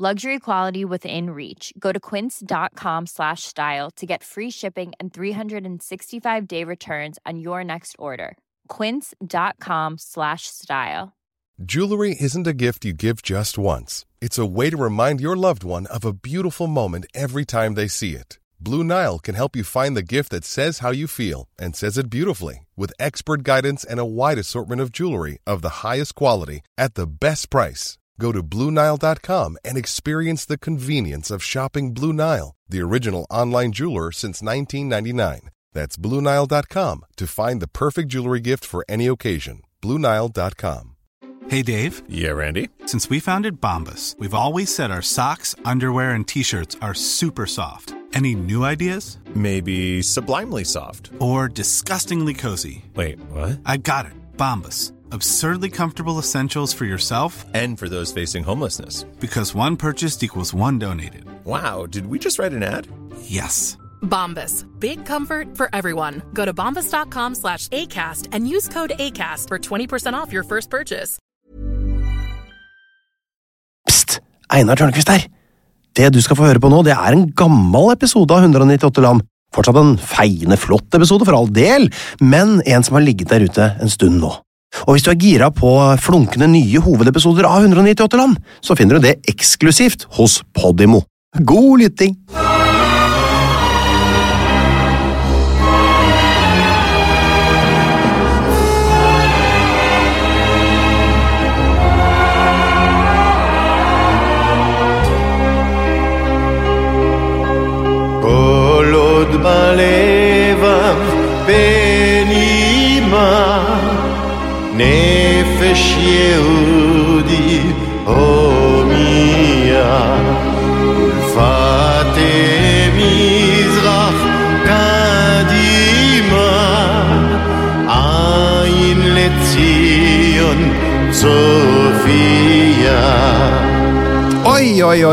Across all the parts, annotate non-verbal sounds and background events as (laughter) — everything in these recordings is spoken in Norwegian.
Luxury quality within reach. Go to quince.com slash style to get free shipping and 365 day returns on your next order. Quince.com slash style. Jewelry isn't a gift you give just once. It's a way to remind your loved one of a beautiful moment every time they see it. Blue Nile can help you find the gift that says how you feel and says it beautifully with expert guidance and a wide assortment of jewelry of the highest quality at the best price. Go to BlueNile.com and experience the convenience of shopping Blue Nile, the original online jeweler since 1999. That's BlueNile.com to find the perfect jewelry gift for any occasion. BlueNile.com. Hey Dave, Yeah, Randy. since we founded Bombus, we've always said our socks, underwear, and t shirts are super soft. Any new ideas? Maybe sublimely soft. Or disgustingly cozy? Wait, what? I got it. Bombus. Absurdly comfortable essentials for yourself And for those facing homelessness. because one purchased equals one donated. Wow, did we just write an ad? Yes. Bombas. Big comfort for everyone. Go to bombas.com slash ACAST and use code ACAST for 20% off your first purchase. Psst! Einar Tørnquist her! Det du skal få høre på nå, det er en gammel episode av 198 land. Fortsatt en feiende flott episode, for all del, men en som har ligget der ute en stund nå. Og hvis du er gira på flunkende nye hovedepisoder av 198 land, så finner du det eksklusivt hos Podimo. God lytting!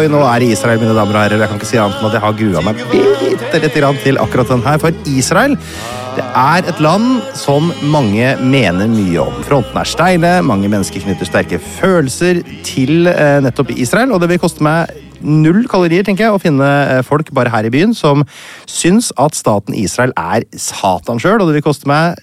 Oi, nå er det Israel, mine damer og herrer. Jeg kan ikke si annet enn at jeg har grua meg bitte lite til akkurat den her. For Israel det er et land som mange mener mye om. Frontene er steile, mange mennesker knytter sterke følelser til eh, nettopp Israel, og det vil koste meg null kalorier tenker jeg, å finne eh, folk bare her i byen som syns at staten Israel er Satan sjøl, og det vil koste meg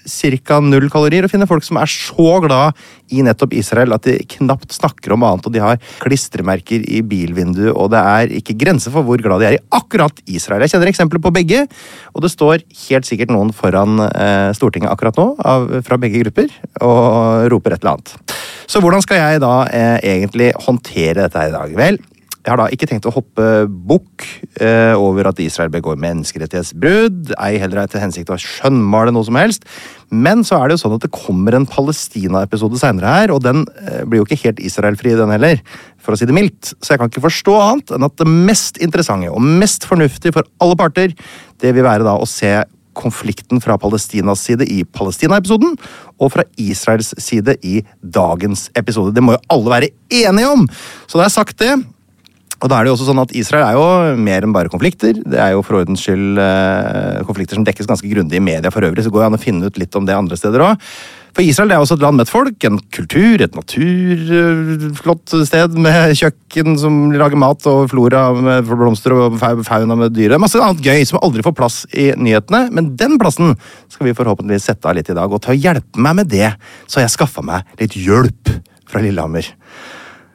ca. null kalorier å finne folk som er så glad i nettopp Israel at de knapt snakker om annet, og de har klistremerker i bilvinduet, og det er ikke grenser for hvor glad de er i akkurat Israel. Jeg kjenner eksempler på begge, og det står helt sikkert noen foran eh, Stortinget akkurat nå, av, fra begge grupper, og roper et eller annet. Så hvordan skal jeg da eh, egentlig håndtere dette her i dag? Vel, jeg har da ikke tenkt å hoppe bukk eh, over at Israel begår menneskerettighetsbrudd, ei heller er til hensikt å skjønnmale noe som helst. Men så er det jo sånn at det kommer en Palestina-episode seinere her, og den eh, blir jo ikke helt Israel-fri, den heller, for å si det mildt. Så jeg kan ikke forstå annet enn at det mest interessante og mest fornuftige for alle parter, det vil være da å se konflikten fra Palestinas side i Palestina-episoden, og fra Israels side i dagens episode. Det må jo alle være enige om! Så da har jeg sagt det. Og da er det jo også sånn at Israel er jo mer enn bare konflikter. Det er jo for ordens skyld eh, konflikter som dekkes ganske grundig i media for øvrig, så går det an å finne ut litt om det andre steder òg. For Israel det er også et land med et folk, en kultur, et naturflott sted med kjøkken som lager mat, og flora med blomster og fauna med dyr. Masse annet gøy som aldri får plass i nyhetene, men den plassen skal vi forhåpentligvis sette av litt i dag. Og til å hjelpe meg med det, så har jeg skaffa meg litt hjelp fra Lillehammer.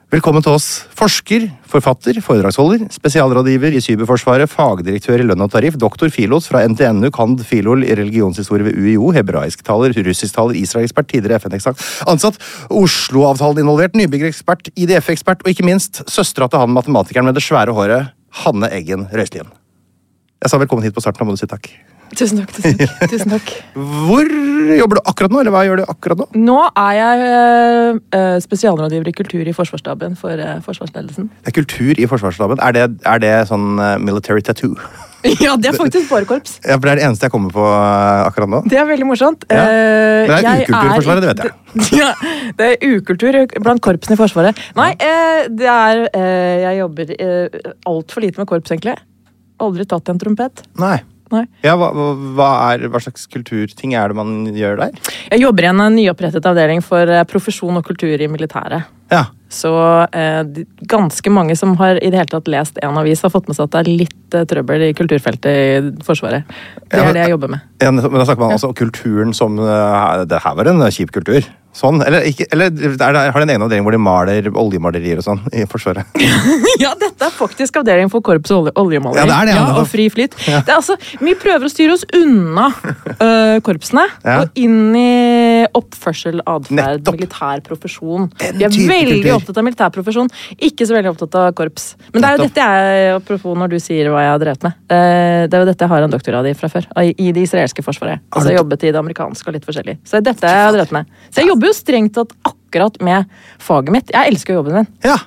Velkommen til oss, forsker, forfatter, foredragsholder, spesialrådgiver i Cyberforsvaret, fagdirektør i lønn og tariff, doktor Filos fra NTNU, kand. Filol i religionshistorie ved UiO, hebraisktaler, russisktaler, Israel-ekspert, tidligere FN-ansatt, Oslo-avtalen involvert, nybyggerekspert, IDF-ekspert, og ikke minst søstera til han matematikeren med det svære håret, Hanne Eggen Røiselien. Jeg sa velkommen hit på starten, nå må du si takk. Tusen takk. tusen takk. Tusen takk. Hvor jobber du akkurat nå, eller hva gjør du akkurat nå? Nå er jeg eh, eh, spesialrådgiver i kultur i Forsvarsstaben for eh, forsvarsledelsen. Det er kultur i Forsvarsstaben. Er det, er det sånn eh, military tattoo? (laughs) Ja, det er faktisk bare korps. Ja, for Det er det eneste jeg kommer på eh, akkurat nå. Det er veldig morsomt. Ja. Eh, Men det er ukultur i Forsvaret, det vet jeg. (laughs) Ja, det er ukultur blant korpsene i Forsvaret. Nei, eh, det er eh, Jeg jobber eh, altfor lite med korps, egentlig. Aldri tatt i en trompet. Nei. Nei. Ja, hva, hva, er, hva slags kulturting er det man gjør der? Jeg jobber i en eh, nyopprettet avdeling for eh, profesjon og kultur i militæret. Ja. Så eh, ganske mange som har i det hele tatt lest en avis, har fått med seg at det er litt eh, trøbbel i kulturfeltet i Forsvaret. Det Ja, men- er det jeg jobber med. Ja, men da snakker man altså om kulturen som eh, Det her var en kjip kultur. Sånn, Eller, ikke, eller er det, har de en egen avdeling hvor de maler oljemalerier og sånn i Forsvaret? (laughs) Ja, dette er faktisk avdeling for korps og olje, oljemaleri. Ja, det er det, ja, og fri flyt. Det er altså, vi prøver å styre oss unna (laughs) øh, korpsene Ja. og inn i oppførsel, atferd, militær profesjon. Den Vi er veldig kultur. opptatt av militær profesjon, ikke så veldig opptatt av korps. Men det er jo dette jeg, apropos når du sier hva jeg har drevet med, eh, det er jo dette jeg har en doktorgrad i fra før. I i det israelske forsvaret. Har Altså du- jeg jobbet i det amerikanske og litt forskjellig. Så det er dette jeg har drevet med. Så jeg jobber jo strengt tatt akkurat med faget mitt. Jeg elsker jobben min. Ja,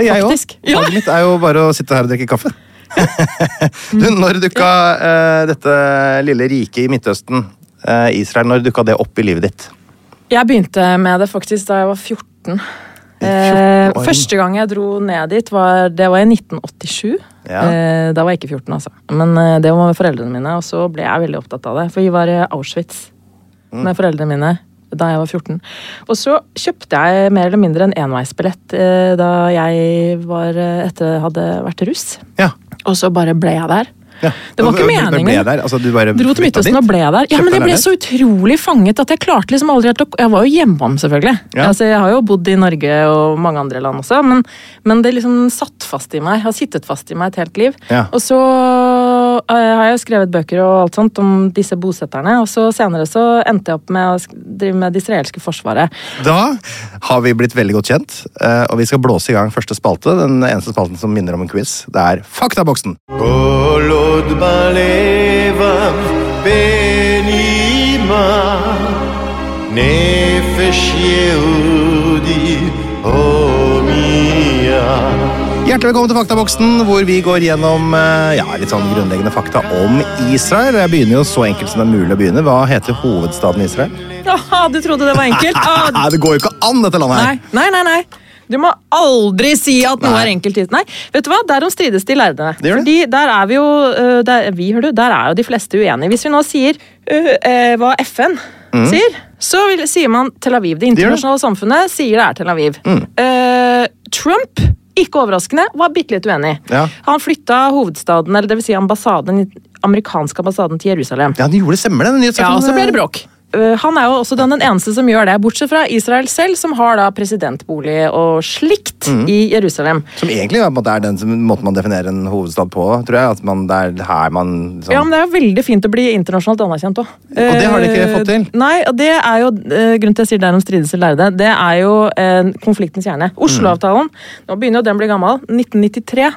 jeg òg. Faget mitt er jo bare å sitte her og drikke kaffe. (laughs) du, når dukka uh, dette lille riket i Midtøsten, uh, Israel, når dukka det opp i livet ditt? Jeg begynte med det faktisk da jeg var 14. Eh, 14 år. første gang jeg dro ned dit, var, det var i 1987. Ja. Eh, da var jeg ikke 14, altså. Men eh, det var med foreldrene mine, og så ble jeg veldig opptatt av det. For vi var i Auschwitz Mm. med foreldrene mine da jeg var 14. Og så kjøpte jeg mer eller mindre en enveisbillett eh, da jeg var, eh, etter hadde vært russ. Ja. Og så bare ble jeg der. ja. Det var ikke meningen. Ble der, altså, du bare Dro til Midtøsten og ble der. Ja, men Jeg ble så utrolig fanget at jeg klarte liksom aldri helt å Jeg var jo hjemom, selvfølgelig. Ja. Altså, jeg har jo bodd i Norge og mange andre land også, men, men det liksom satt fast i meg. Har sittet fast i meg et helt liv. Ja. Og så Eh, har jeg jo skrevet bøker og alt sånt om disse bosetterne. Og så senere så endte jeg opp med å drive med det israelske forsvaret. Da har vi blitt veldig godt kjent, eh, og vi skal blåse i gang første spalte. Den eneste spalten som minner om en quiz. Det er Faktaboksen. Nefesh Yehudi, oh. Hjertelig velkommen til Faktaboksen, hvor vi går gjennom eh, ja, litt sånn grunnleggende fakta om Israel. Jeg begynner jo så enkelt som det er mulig å begynne. Hva heter hovedstaden i Israel? (laughs) Aha, du trodde det var enkelt? Ah, (laughs) Nei, det går jo ikke an, dette landet her! Nei, nei, nei. nei. Du må aldri si at noe Nei. er enkelt. Nei, vet du hva? Derom strides de lærde. Det. Fordi der er vi jo øh, der, vi, hører du, der er jo de fleste uenige. Hvis vi nå sier uh, uh, hva FN sier, så vil, sier man Tel Aviv. Det internasjonale det det. Mm. samfunnet sier det er Tel Aviv. Eh, Trump, ikke overraskende, var bitte litt uenig. Ja. Han flytta hovedstaden, eller det vil si ambassaden, amerikanske ambassaden til Jerusalem. Ja, de gjorde det, stemmer det. Ja, og så ble det bråk. Uh, Han er jo også den, eneste som gjør det, bortsett fra Israel selv, som har da presidentbolig og slikt Mm. i Jerusalem. Som egentlig måte er den som, måten man definerer en hovedstad på, tror jeg. At man, det er her man liksom, Ja, men Det er jo veldig fint å bli internasjonalt anerkjent òg. Og det har de ikke fått til. Nei, og det er jo uh, grunnen til at jeg sier det er om strides eller lærde. Det er jo uh, konfliktens kjerne. Oslo-avtalen, nå begynner jo den å bli gammel, 1993.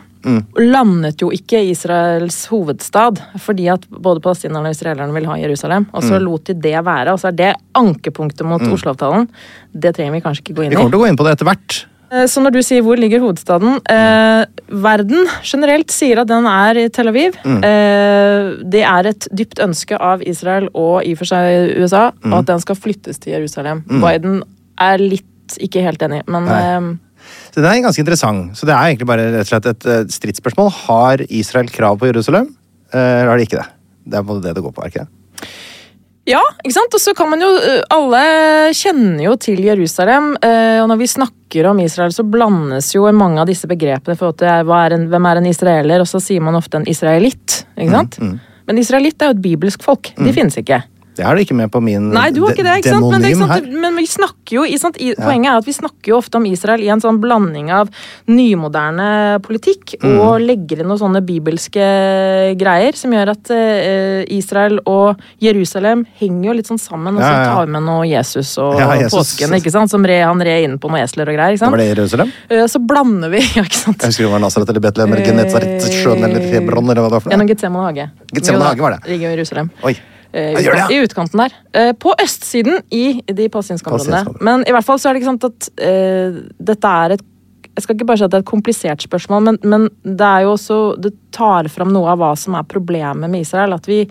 Landet jo ikke Israels hovedstad fordi at både palestinerne og israelerne vil ha Jerusalem. Og så lot de det være. Og så er det ankepunktet mot Oslo-avtalen. Det trenger vi kanskje ikke gå inn i. Vi kommer til å gå inn på det etter hvert. Eh, Så når du sier hvor ligger hovedstaden eh, Verden generelt sier at den er i Tel Aviv. Eh, det er et dypt ønske av Israel og i og for seg USA at den skal flyttes til Jerusalem. Biden er litt ikke helt enig, men eh, Så det er ganske interessant. Så det er egentlig bare rett og slett et eh, stridsspørsmål. Har Israel krav på Jerusalem, eh, eller har de ikke det? Det er både det det går på, er ikke det? Ja, ikke sant? Og så kan man jo eh, Alle kjenner jo til Jerusalem. Og når vi snakker om Israel, så blandes jo mange av disse begrepene. For er, en, hvem er en israeler? Og så sier man ofte en israelitt. ikke sant? Men israelitt er jo et bibelsk folk. De finnes ikke. Det er du ikke med på min Nei, du har ikke det, ikke sant? Men, det, ikke sant? men vi snakker jo, sant? I, Poenget er at vi snakker jo ofte om Israel i en sånn blanding av nymoderne politikk Mm. og legger inn noen sånne bibelske greier som gjør at uh, Israel og Jerusalem henger jo litt sånn sammen, og så Ja, ja, ja. tar vi med noe Jesus og Ja, Jesus. påsken, ikke sant? Som re, han red inn på noen esler og greier, ikke Var sant? det i Jerusalem? Uh, Så blander vi, (laughs) ja, ikke sant? Jeg husker det var Nazaret eller Betlehem eller Genezaret, sjøen eller Hebron eller hva det var for Gjennom noe. Getsemane hage. Getsemane hage var det. Ligger i Jerusalem. Oi. Eh, gjør det, ja. I utkanten der. Uh, På østsiden i de palestinske. Men i hvert fall så er det ikke sant at uh, dette er et jeg skal ikke bare si at det er et komplisert spørsmål, men, men det er jo også Det tar fram noe av hva som er problemet med Israel. At vi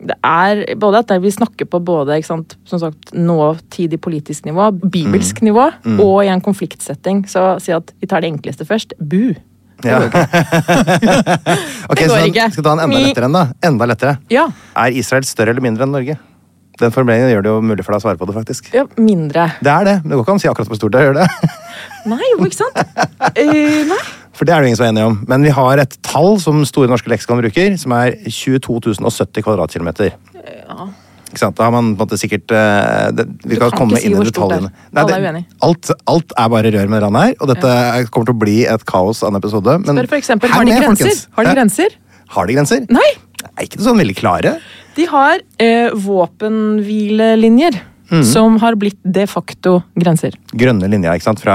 det er både at vi snakker på både ikke sant, som sagt, nåtidig politisk nivå, bibelsk Mm. nivå, og i en konfliktsetting. Så si at vi tar det enkleste først. Bu. Ja. (laughs) ok, Det går så ikke. skal ta en enda lettere en, da. Enda lettere. Ja. Er Israel større eller mindre enn Norge? Den formuleringen gjør det jo mulig for deg å svare på det, faktisk. ja mindre. Det er det, det går ikke an å si akkurat hvor stort det er. gjør det? (laughs) Nei, jo, ikke sant? Uh, (laughs) nei. For det er det ingen som er enige om. Men vi har et tall som Store norske leksikon bruker, som er 22 070 kvadratkilometer. Sant? Da har man på en måte sikkert eh, det, Vi skal komme inn i detaljene. Nei, det- alt, alt er bare rør med denne her, og dette kommer til å bli et kaos av en episode. Men Spør for eksempel, har de med, grenser? folkens. Har de grenser? Har de grenser? Nei! Er ikke sånn veldig klare? De har eh, våpenhvilelinjer Mm. som har blitt de facto grenser. Grønne linjer ikke sant, fra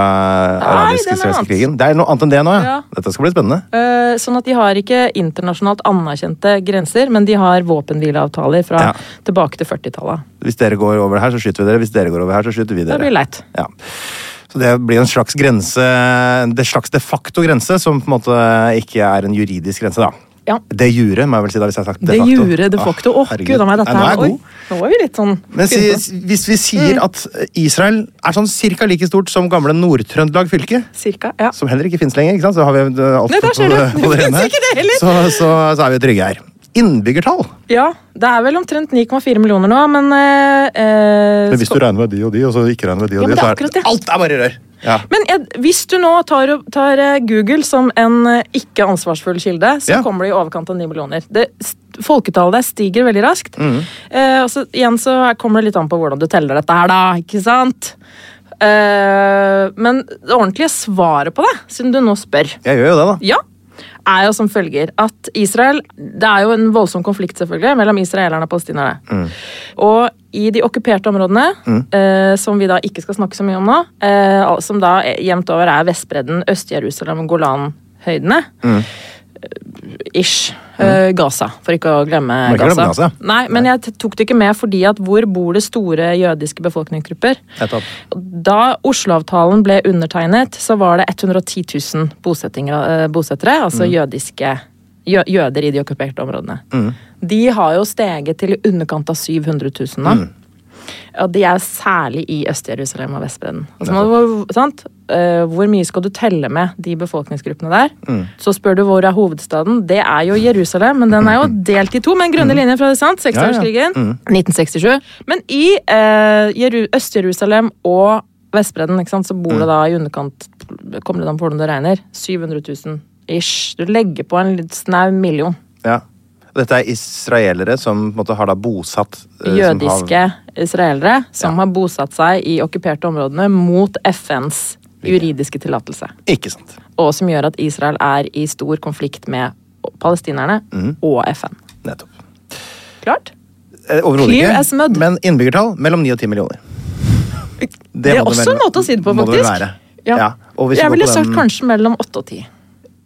det arabisk-israelske krigen. Det er noe annet enn det nå, ja. Ja. Dette skal bli spennende. Uh, sånn at de har ikke internasjonalt anerkjente grenser, men de har våpenhvileavtaler fra Ja. tilbake til 40-tallet. Hvis dere går over her, så skyter vi dere. Hvis dere går over her, så skyter vi Det dere. blir leit. Ja. Så det blir en slags grense, det slags de facto grense, som på en måte ikke er en juridisk grense, da. Ja. Det jure, må jeg vel si da, hvis jeg har sagt de Det facto. gjorde de facto. Åh, Å, gud a meg, dette her... nå er Oi, nå vi litt sånn Men si, hvis vi Mm. sier at Israel er sånn cirka like stort som gamle Nord-Trøndelag fylke, Cirka, ja. som heller ikke finnes lenger, ikke sant? så har vi uh, alt Nei, på, på, det- (laughs) på det Det rene. det. Så, så, så er vi trygge her. Innbyggertall. ja. Det er vel omtrent 9,4 millioner nå, men eh, eh, Men hvis du regner med de og de, og så ikke regner med de og Ja, de, så er det. alt er bare rør. Ja. Men jeg, hvis du nå tar, tar eh, Google som en eh, ikke ansvarsfull kilde, så Ja. kommer det i overkant av 9 millioner. Det, folketallet der stiger veldig raskt. Mm. Eh, og så, igjen så kommer det litt an på hvordan du teller dette her, da. ikke sant? Eh, men det ordentlige svaret på det, siden du nå spør, Jeg gjør jo det, da. ja, er jo som følger at Israel Det er jo en voldsom konflikt selvfølgelig mellom israelerne og palestinerne. Og i de okkuperte områdene, eh, som vi da ikke skal snakke så mye om nå, eh, som da jevnt over er Vestbredden, Øst-Jerusalem, Golanhøydene mm. Ish. Eh, Gaza, for ikke å glemme ikke Gaza. glemme Gaza. Nei, Men jeg tok det ikke med fordi at hvor bor det store jødiske befolkningsgrupper? Da Oslo-avtalen ble undertegnet, så var det 110 000 eh, bosettere, altså jødiske jø jøder i de okkuperte områdene. De har jo steget til i underkant av 700 000 nå. Og de er særlig i Øst-Jerusalem og Vestbredden. Altså, Eh, hvor mye skal du telle med de befolkningsgruppene der? Så spør du hvor er hovedstaden. Det er jo Jerusalem, men den er jo delt i to med en grønne linje fra det, sant? Seksårskrigen. 1967. Men i uh, Øst-Jerusalem og Vestbredden ikke sant, så bor det da i underkant Kommer det an på hvordan du regner? 700 000 ish. Du legger på en litt snau million. Ja. Dette er israelere som måte, har da bosatt eh, som jødiske har- israelere som Ja. har bosatt seg i okkuperte områdene mot FNs juridiske tillatelse. Ikke sant. Og som gjør at Israel er i stor konflikt med palestinerne Mm. og FN. Nettopp. Klart? Eh, Overhodet ikke. Men innbyggertall mellom 9 og 10 millioner. Det, er også en måte å si det på, faktisk. det. Ja. Ja, Jeg ville sagt den- kanskje mellom 8 og 10.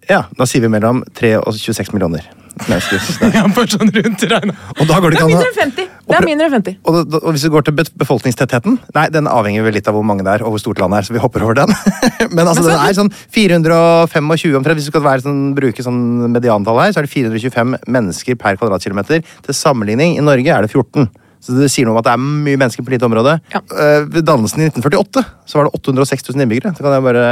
Ja, da sier vi mellom 3 og 26 millioner mennesker. (laughs) Ja, sånn rundt. Og da går det Det er mindre enn 50. Det er mindre enn 50. og, og, og hvis vi går til befolkningstettheten Nei, den avhenger vel litt av hvor mange det er, og hvor stort landet er, så vi hopper over den. (laughs) Men altså, den er sånn 425 omtrent. Hvis vi skal være sånn, bruke sånn mediantall her, så er det 425 mennesker per kvadratkilometer. Til sammenligning, i Norge er det 14. Så det sier noe om at det er mye mennesker på lite område. Ja. Eh, Ved dannelsen i 1948 så var det 806 000 innbyggere. Så, kan jeg bare,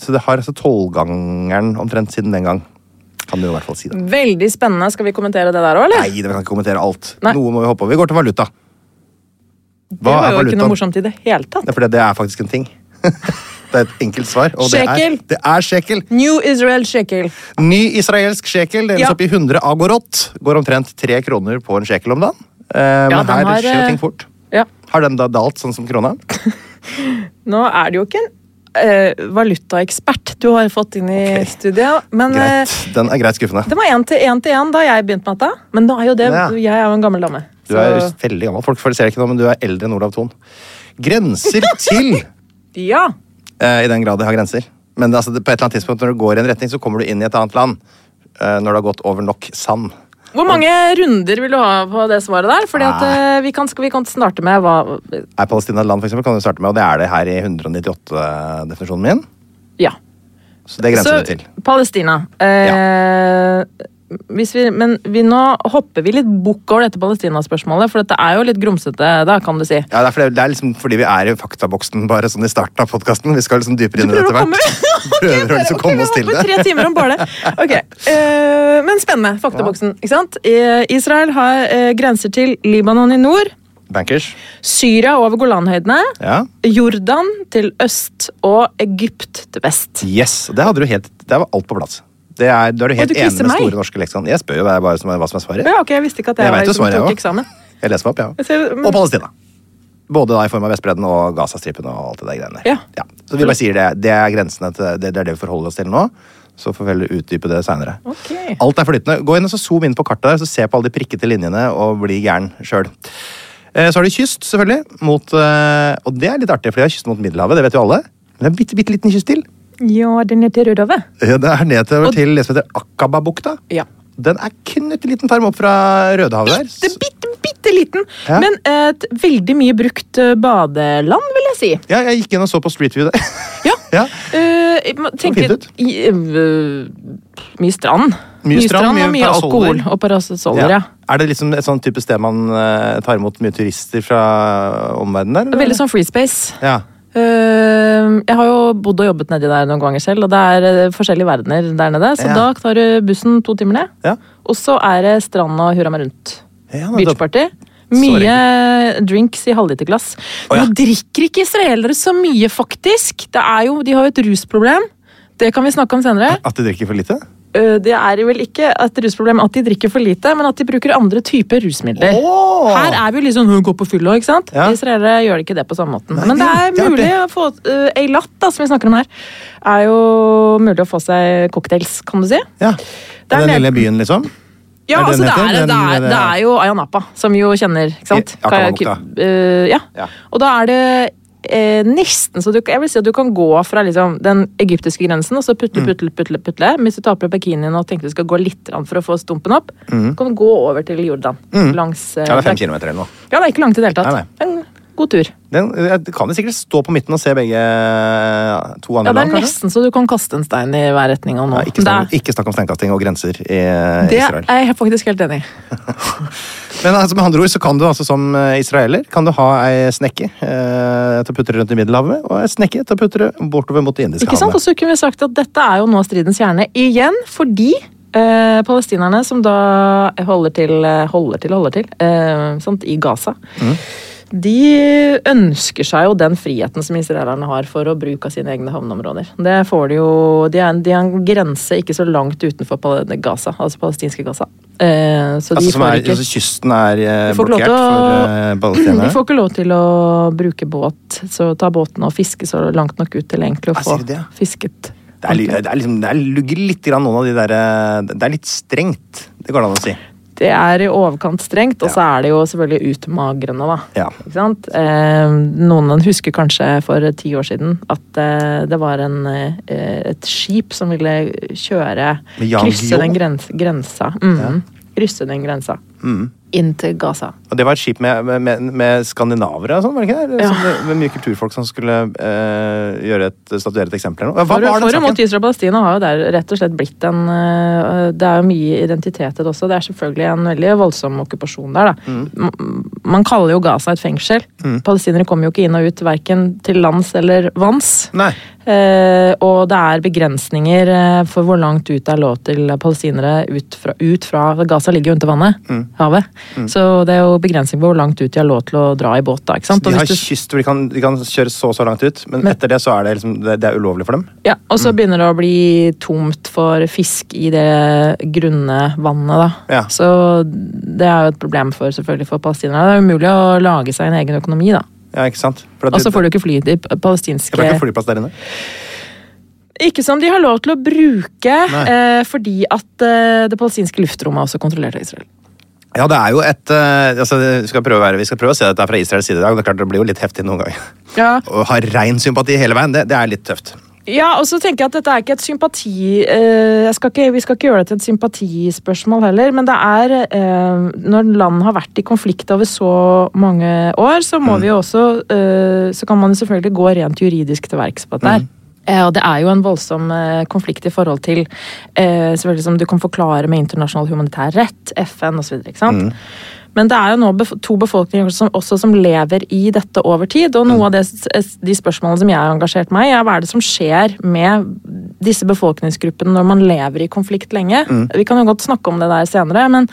så det har altså tolvgangeren omtrent siden den gang. Kan du i hvert fall si det. Veldig spennende. Skal vi kommentere det der òg, eller? Nei, det kan ikke kommentere alt. Nei. Noe må vi hoppe over. Vi går til valuta. det var jo ikke noe morsomt i det hele tatt. Det det er faktisk en ting. (laughs) det er et enkelt svar. Og det er, Shekel. det er shekel. New Israel shekel. Ny israelsk shekel deles Ja. opp i 100 agorot. Går omtrent tre kroner på en shekel om dagen. Eh, Ja, men her har, skjer eh, ting fort. Ja. Har den da dalt sånn som krona? (laughs) Nå er det jo ikke en eh, valutaekspert du har fått inn i okay. studiet, men Greit. eh, Den er greit skuffende. det var én til én til én da jeg begynte med dette. Men da er jo det, Ja. jeg er jo en gammel dame. Du er Så- veldig gammel. Folk ser ikke nå, men du er eldre enn Olav Thon. Grenser til! (laughs) Ja! Eh, I den grad det har grenser. Men det, altså, det, på et eller annet tidspunkt når du går i en retning, så kommer du inn i et annet land. eh, når det har gått over nok sand. Hvor mange runder vil du ha på det svaret der? Fordi at eh, vi kan, skal vi kan starte med hva Er Palestina et land, for eksempel, kan du starte med, og det er det her i 198-definisjonen min. Ja. Så det grenser Så det til. Palestina. Eh, hvis vi, men vi, nå hopper vi litt bukk over dette Palestina-spørsmålet, for dette er jo litt grumsete, da, kan du si. Ja, det er, fordi, det er liksom fordi vi er i faktaboksen bare sånn i starten av podkasten. Vi skal liksom dypere inn i det etter hvert. (laughs) (laughs) Prøver å liksom komme oss til det. tre timer om bare det. Ok, uh, Men spennende. Faktaboksen. ikke sant? Israel har uh, grenser til Libanon i nord, Bankers. Syria over Golanhøydene, Ja. Jordan til øst og Egypt til vest. Yes. Det hadde du helt Det var alt på plass. Det er, da er du helt du enig med meg? Store norske leksikon. Jeg spør jo hva, bare som, hva som er svaret. Ja, ok, Jeg visste ikke at jeg, Jeg var jo som svaret, tok jeg eksamen. Jeg leser meg opp, ja. Ser- men- Og Palestina. Både da i form av Vestbredden og Gazastripen og alt det der greiene der. Ja. Så vi bare sier det. Det er grensene til det, det er det vi forholder oss til nå. Så får vi heller utdype det seinere. Okay. Alt er flytende. Gå inn og så zoom inn på kartet der, så se på alle de prikkete linjene og bli gæren sjøl. Så har du kyst, selvfølgelig. Mot, eh, og det er litt artig, for de har kyst mot Middelhavet. Det vet jo alle. Men det er en bitte, bitte liten kyst til. Ja, den er til Rødhavet. Ja, Det er nedover Og- til det som heter Akababukta. Ja. Den er knøtteliten tarm opp fra Rødehavet der. Bitte, bitte, bitte liten, Ja. men et veldig mye brukt eh, badeland, vil jeg si. Ja, jeg gikk inn og så på Street View der. Ja. (laughs) ja. Uh, tenker, fint ut. i- uh, mye strand. Mye strand, og mye mye alkohol og parasoller. Ja. Er det liksom et sånn type sted man uh, tar imot mye turister fra omverdenen der? eller? Veldig sånn free space. Ja. Jeg har jo bodd og jobbet nedi der noen ganger selv, og det er eh, forskjellige verdener der nede. Så Ja. da tar du bussen to timer ned, Ja. og så er det strand og hurra meg rundt. Ja. Beachparty. Mye drinks i halvliterglass. Oh. Nå drikker ikke israelere så mye, faktisk. Det er jo, de har jo et rusproblem. Det kan vi snakke om senere. At de drikker for lite? Øh, Det er vel ikke et rusproblem at de drikker for lite, men at de bruker andre typer rusmidler. Oh! Her er vi sånn «Hun går på fylla, ikke sant? Ja. Israelere gjør ikke det på samme måten. Nei, men det er er mulig å få uh, Eilat, da, som vi snakker om her, er jo mulig å få seg cocktails, kan du si. Ja. Det er den lille byen, liksom? Ja, Er det altså den det er, det, er, det er jo Ayanapa, som vi jo kjenner, ikke sant? I Uh, ja. Ja. Og da er det eh, nesten så du, jeg vil si at du kan gå fra liksom, den egyptiske grensen og så putle, Mm. putle, putle, putle. Hvis du tar på bikinien og tenker du skal gå litt for å få stumpen opp, Mm. kan du gå over til Jordan. Langs, eh, Ja, det er fem kilometer eller noe. Ja, det er ikke langt i det hele tatt. Nei, En god tur. Den, jeg kan jo sikkert stå på midten og se begge to andre land. Ja, det er land, nesten så du kan kaste en stein i hver retning. Nå. Ja, ikke, snakk, ikke snakk om steinkasting og grenser i eh, det Israel. er jeg faktisk helt enig i. (laughs) Men altså, med andre ord så kan du altså som eh, israeler kan du ha ei snekke eh, til å putre rundt i Middelhavet, og ei snekke til å putre bortover mot Det indiske Ikke sant? Og så kunne vi sagt at dette er jo nå stridens kjerne igjen, fordi eh, palestinerne som da holder til, eh, holder til, holder til eh, sant, i Gaza De ønsker seg jo den friheten som israelerne har for å bruke av sine egne havneområder. Det får de jo De har en grense ikke så langt utenfor Gaza, altså palestinske Gaza. Eh, så de Altså, er, ikke altså, kysten er eh, blokkert å- for (clears throat) palestinerne? de får ikke lov til å bruke båt, så ta båten og fiske så langt nok ut til egentlig å få sier de det? fisket. Det, er, det, er liksom, det er litt grann noen av de der eh, Det er litt strengt, det går det an å si. Det er i overkant strengt, og så er det jo selvfølgelig utmagrende, da. Ja. Ikke sant? Eh, noen husker kanskje for ti år siden at eh, det var en, eh, et skip som ville kjøre Krysse den grens, grensa. Mm, Krysse den grensa. Mm. Inn til Gaza. Og det var et skip med, med, med skandinavere og sånn, var det ikke det? Ja. Sånn, med, mye kulturfolk som skulle eh, gjøre et, statuere et eksempel eller noe. Hva For, var den for og mot? Israel og Palestina har jo der rett og slett blitt en øh, Det er jo mye identitet i det også. Det er selvfølgelig en veldig voldsom okkupasjon der, da. Mm. Man kaller jo Gaza et fengsel. Palestinere kommer jo ikke inn og ut verken til lands eller vanns. Nei. Eh, og det er begrensninger eh, for hvor langt ut det er lov til palestinere ut fra, ut fra Gaza ligger jo under vannet, havet. Så det er jo begrensning på hvor langt ut de har lov til å dra i båt. da, ikke sant? De har du- kyst hvor de kan, de kan kjøre så og så langt ut, men, Men- etter det så er det, liksom, det, det er ulovlig for dem. Ja, Og så begynner det å bli tomt for fisk i det grunne vannet. da. Ja. Så det er jo et problem for, selvfølgelig for palestinere. Det er umulig å lage seg en egen økonomi, da. Ja, ikke sant? Og så får du ikke fly de det er får ikke flyplass der inne. Ikke som de har lov til å bruke, eh, fordi at eh, det palestinske luftrommet er også kontrollert av Israel. Ja, det er jo et eh, altså, vi, skal prøve vi skal prøve å se dette fra Israels side i dag. Det er klart det blir jo litt heftig noen ganger. Ja, Å ha rein sympati hele veien, det, det er litt tøft. Ja, og så tenker jeg at dette er ikke et sympati eh, skal ikke, Vi skal ikke gjøre det til et sympatispørsmål heller, men det er eh, Når land har vært i konflikt over så mange år, så må vi jo også eh, Så kan man selvfølgelig gå rent juridisk til verks på dette her. Eh, og det er jo en voldsom eh, konflikt i forhold til eh, selvfølgelig som du kan forklare med internasjonal humanitær rett, FN osv. sant? Men det er jo nå to befolkninger som, også som lever i dette over tid. Og noe av det, de spørsmålene som jeg har engasjert meg i, er hva er det som skjer med disse befolkningsgruppene når man lever i konflikt lenge. Vi kan jo godt snakke om det der senere, men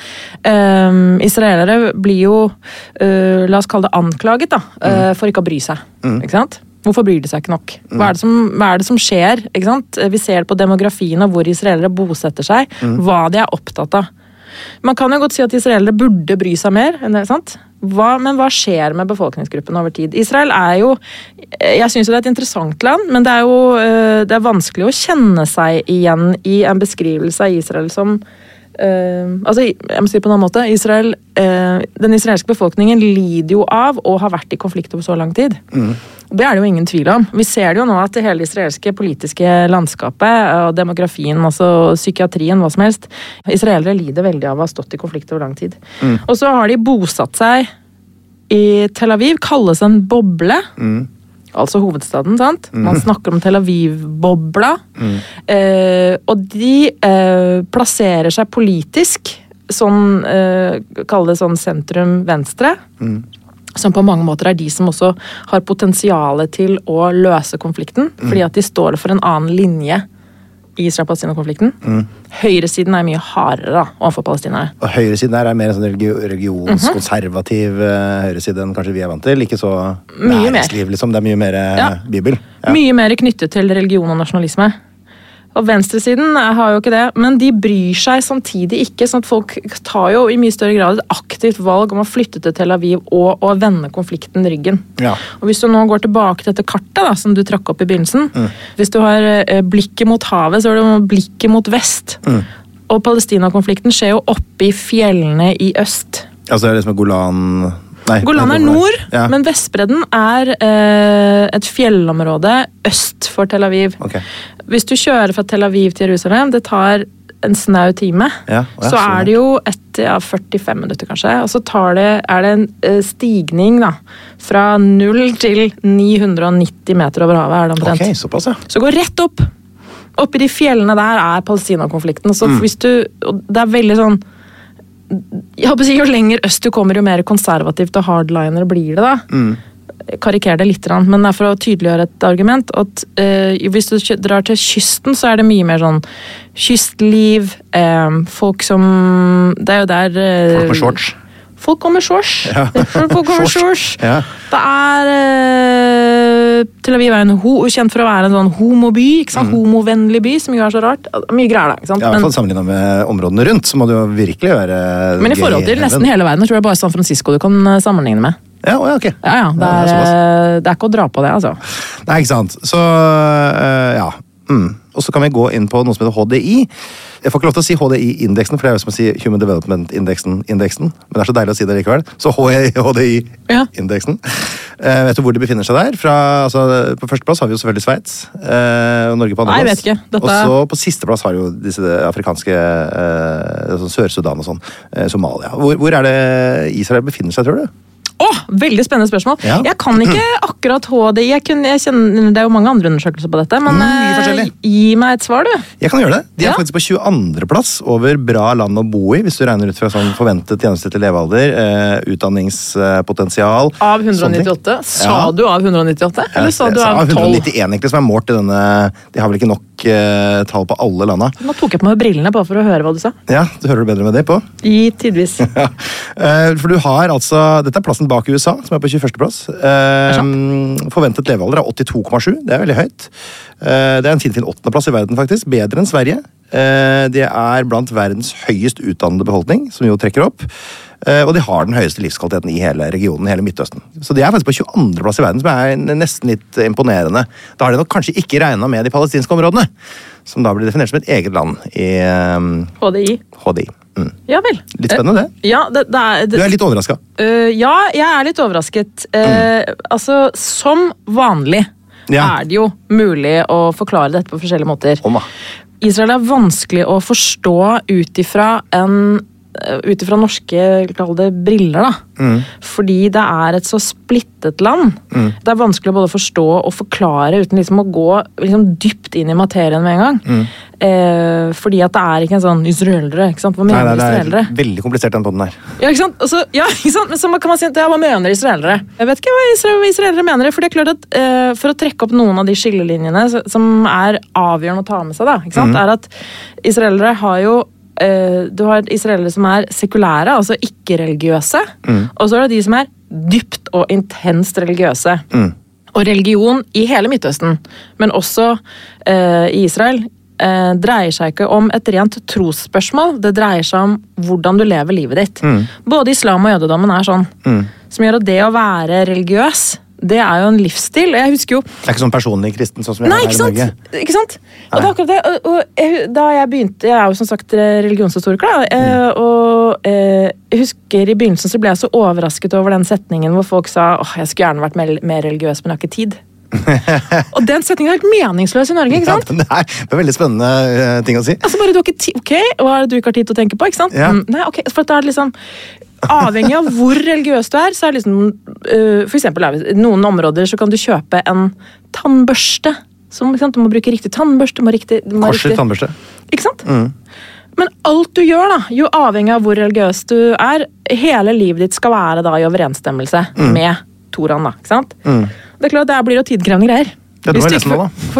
um, israelere blir jo uh, La oss kalle det anklaget da, uh, for ikke å bry seg. Ikke sant? Hvorfor bryr de seg ikke nok? Hva er det som, hva er det som skjer? Ikke sant? Vi ser på demografien og hvor israelere bosetter seg, hva de er opptatt av. Man kan jo godt si at israelere burde bry seg mer. sant? Hva, men hva skjer med befolkningsgruppen over tid? Israel er jo Jeg syns det er et interessant land, men det er jo øh, det er vanskelig å kjenne seg igjen i en beskrivelse av Israel som øh, altså, jeg må si det på en annen måte. Israel, uh, den israelske befolkningen lider jo av å ha vært i konflikt over så lang tid. Mm. Det er det jo ingen tvil om. Vi ser det jo nå at det hele israelske politiske landskapet og demografien, altså psykiatrien, hva som helst Israelere lider veldig av å ha stått i konflikt over lang tid. Og så har de bosatt seg i Tel Aviv, kalles en boble. Altså hovedstaden, sant? Man snakker om Tel Aviv-bobla. Eh, og de eh, plasserer seg politisk sånn eh, Kall det sånn sentrum-venstre. Som på mange måter er de som også har potensialet til å løse konflikten. Fordi at de står for en annen linje Israel-Palestina-konflikten. Høyresiden er mye hardere da, overfor palestinere. Og høyresiden her er mer en sånn religionskonservativ religionskonservativ -hmm. høyreside enn kanskje vi er vant til. Ikke så næringsliv, liksom. Det er mye mer eh, Ja. Bibel. Ja. Mye mer knyttet til religion og nasjonalisme. Og venstresiden har jo ikke det, men de bryr seg samtidig ikke. sånn at Folk tar jo i mye større grad et aktivt valg om å flytte til Tel Aviv og å vende konflikten ryggen. Ja. Og Hvis du nå går tilbake til dette kartet da, som du trakk opp i begynnelsen Hvis du har eh, blikket mot havet, så har du blikket mot vest. Og Palestina-konflikten skjer jo oppe i fjellene i øst. Altså det er liksom Golan Nei, Golan er nord, Ja. men Vestbredden er eh, et fjellområde øst for Tel Aviv. Ok. Hvis du kjører fra Tel Aviv til Jerusalem, det tar en snau time. Ja, ja, så er det jo et, ja, 45 minutter, kanskje. Og så tar det, er det en eh, stigning da, fra 0 til 990 meter over havet. er det omtrent. Ok, såpass, ja. Så gå rett opp! Oppi de fjellene der er Palestina-konflikten. Så Mm. hvis du, det er veldig sånn jeg håper å si, Jo lenger øst du kommer, jo mer konservativt og hardliner blir det. da. Mm. Jeg Karikerer det litt, men det er for å tydeliggjøre et argument. at eh, Hvis du drar til kysten, så er det mye mer sånn kystliv. eh, folk som Det er jo der eh, Folk med shorts. Folk går med shorts. (laughs) (laughs) Folk går med shorts. Ja. Det er eh, Tel Aviv er en ho kjent for å være en sånn homoby. ikke sant? Homovennlig by, som jo er så rart. Mye greier, der. ikke sant? Mm. Ja, i hvert fall men, Sammenligna med områdene rundt, så må det jo virkelig være men i forhold til nesten hele verden, tror er bare San Francisco du kan eh, sammenligne med. Ja, ja, ok. Ja, ja, Det er, det er eh, ikke å dra på det, altså. Nei, ikke sant. Så øh, ja. Mm. Og så kan vi gå inn på noe som heter HDI. Jeg får ikke lov til å si HDI-indeksen, for det er jo som å si Human Development-indeksen. indeksen. Men det er så deilig å si det likevel. Så HDI-indeksen. Eh, vet du hvor de befinner seg der? Fra, altså, på førsteplass har vi jo selvfølgelig Sveits. Uh, Norge på andreplass. Dette- Og så på sisteplass har jo disse afrikanske eh, sånn Sør-Sudan og sånn. Eh, Somalia. Hvor, hvor er det Israel befinner seg, tror du? Å, veldig spennende spørsmål. Ja. Jeg kan ikke (clears throat) akkurat HDI. Jeg, kunne, jeg kjenner, det er jo mange andre undersøkelser på dette, men Mm, gi meg et svar, du. Jeg kan gjøre det. De er Ja. faktisk på 22.-plass over bra land å bo i, hvis du regner ut fra sånn forventet gjennomsnittlig levealder, eh, utdanningspotensial. Av 198? Sa Ja. du av 198? Eller sa du av 12? 191 egentlig, som er målt i denne De har vel ikke nok eh, tall på alle landa. Nå tok jeg på meg brillene bare for å høre hva du sa. Ja, du hører du bedre med det på? I tidvis. (laughs) Ja. Eh, For du har altså Dette er plassen bak USA, som er på 21. plass. Eh, forventet levealder er 82,7. Det er veldig høyt. Eh, det er en finfin åttendeplass i verden, faktisk. Bedre enn Sverige. Eh, det er blant verdens høyest utdannede befolkning, som jo trekker opp. Eh, og de har den høyeste livskvaliteten i hele regionen, hele Midtøsten. Så de er faktisk på 22. plass i verden, som er nesten litt imponerende. Da har de nok kanskje ikke regna med de palestinske områdene, som da blir definert som et eget land i eh, HDI. HDI. Mm. Ja vel. Litt spennende, det. Eh, Ja, det, det er, Du er litt overraska. Uh, ja, jeg er litt overrasket. Eh, Altså, som vanlig Ja. er det jo mulig å forklare dette på forskjellige måter. Om, da. Israel er vanskelig å forstå ut ifra en ut ifra norske kall det, briller, da. Mm. Fordi det er et så splittet land. Det er vanskelig å både forstå og forklare uten liksom å gå liksom dypt inn i materien med en gang. Mm. Eh, fordi at det er ikke en sånn israelere. ikke sant? Hva Nei, mener nei, det israelere? er veldig komplisert, den podden her. Ja, ikke sant? Altså, ja, (laughs) ikke sant? Men så kan man si ja, hva mener israelere? Jeg vet ikke hva israelere mener. For det er klart at eh, for å trekke opp noen av de skillelinjene som er avgjørende å ta med seg, da, ikke sant? er at israelere har jo eh, Du har israelere som er sekulære, altså ikke-religiøse. Og så er det de som er dypt og intenst religiøse. Og religion i hele Midtøsten, men også uh, i Israel, eh, dreier seg ikke om et rent trosspørsmål. Det dreier seg om hvordan du lever livet ditt. Både islam og jødedommen er sånn. Som gjør at det å være religiøs, det er jo en livsstil. Jeg husker jo Det er ikke sånn personlig kristen sånn som jeg Nei, er i? Norge. Ikke sant? Og det er akkurat det. Og, og jeg, da jeg begynte Jeg er jo som sagt religionshistoriker, da. Mm. Og eh, jeg husker i begynnelsen så ble jeg så overrasket over den setningen hvor folk sa åh, jeg skulle gjerne vært mer, mer religiøs, men jeg har ikke tid. (laughs) og den setningen er helt meningsløs i Norge. ikke sant? Ja, det, er, det er veldig spennende eh, ting å si. Altså bare du har ikke ok, Hva er det du ikke har tid til å tenke på? ikke sant? Ja. Mm, nei, ok, for det er liksom Avhengig av hvor religiøs du er, så er det liksom uh, For eksempel det noen områder så kan du kjøpe en tannbørste. Som, ikke sant? Du må bruke riktig tannbørste. Må riktig, må Korset riktig- tannbørste. Ikke sant? Mm. Men alt du gjør, da, jo avhengig av hvor religiøs du er, hele livet ditt skal være da i overensstemmelse med Toran. da, ikke sant? Det er klart, det blir jo tidkrevende greier. Ja, du må lese nå, da. (laughs)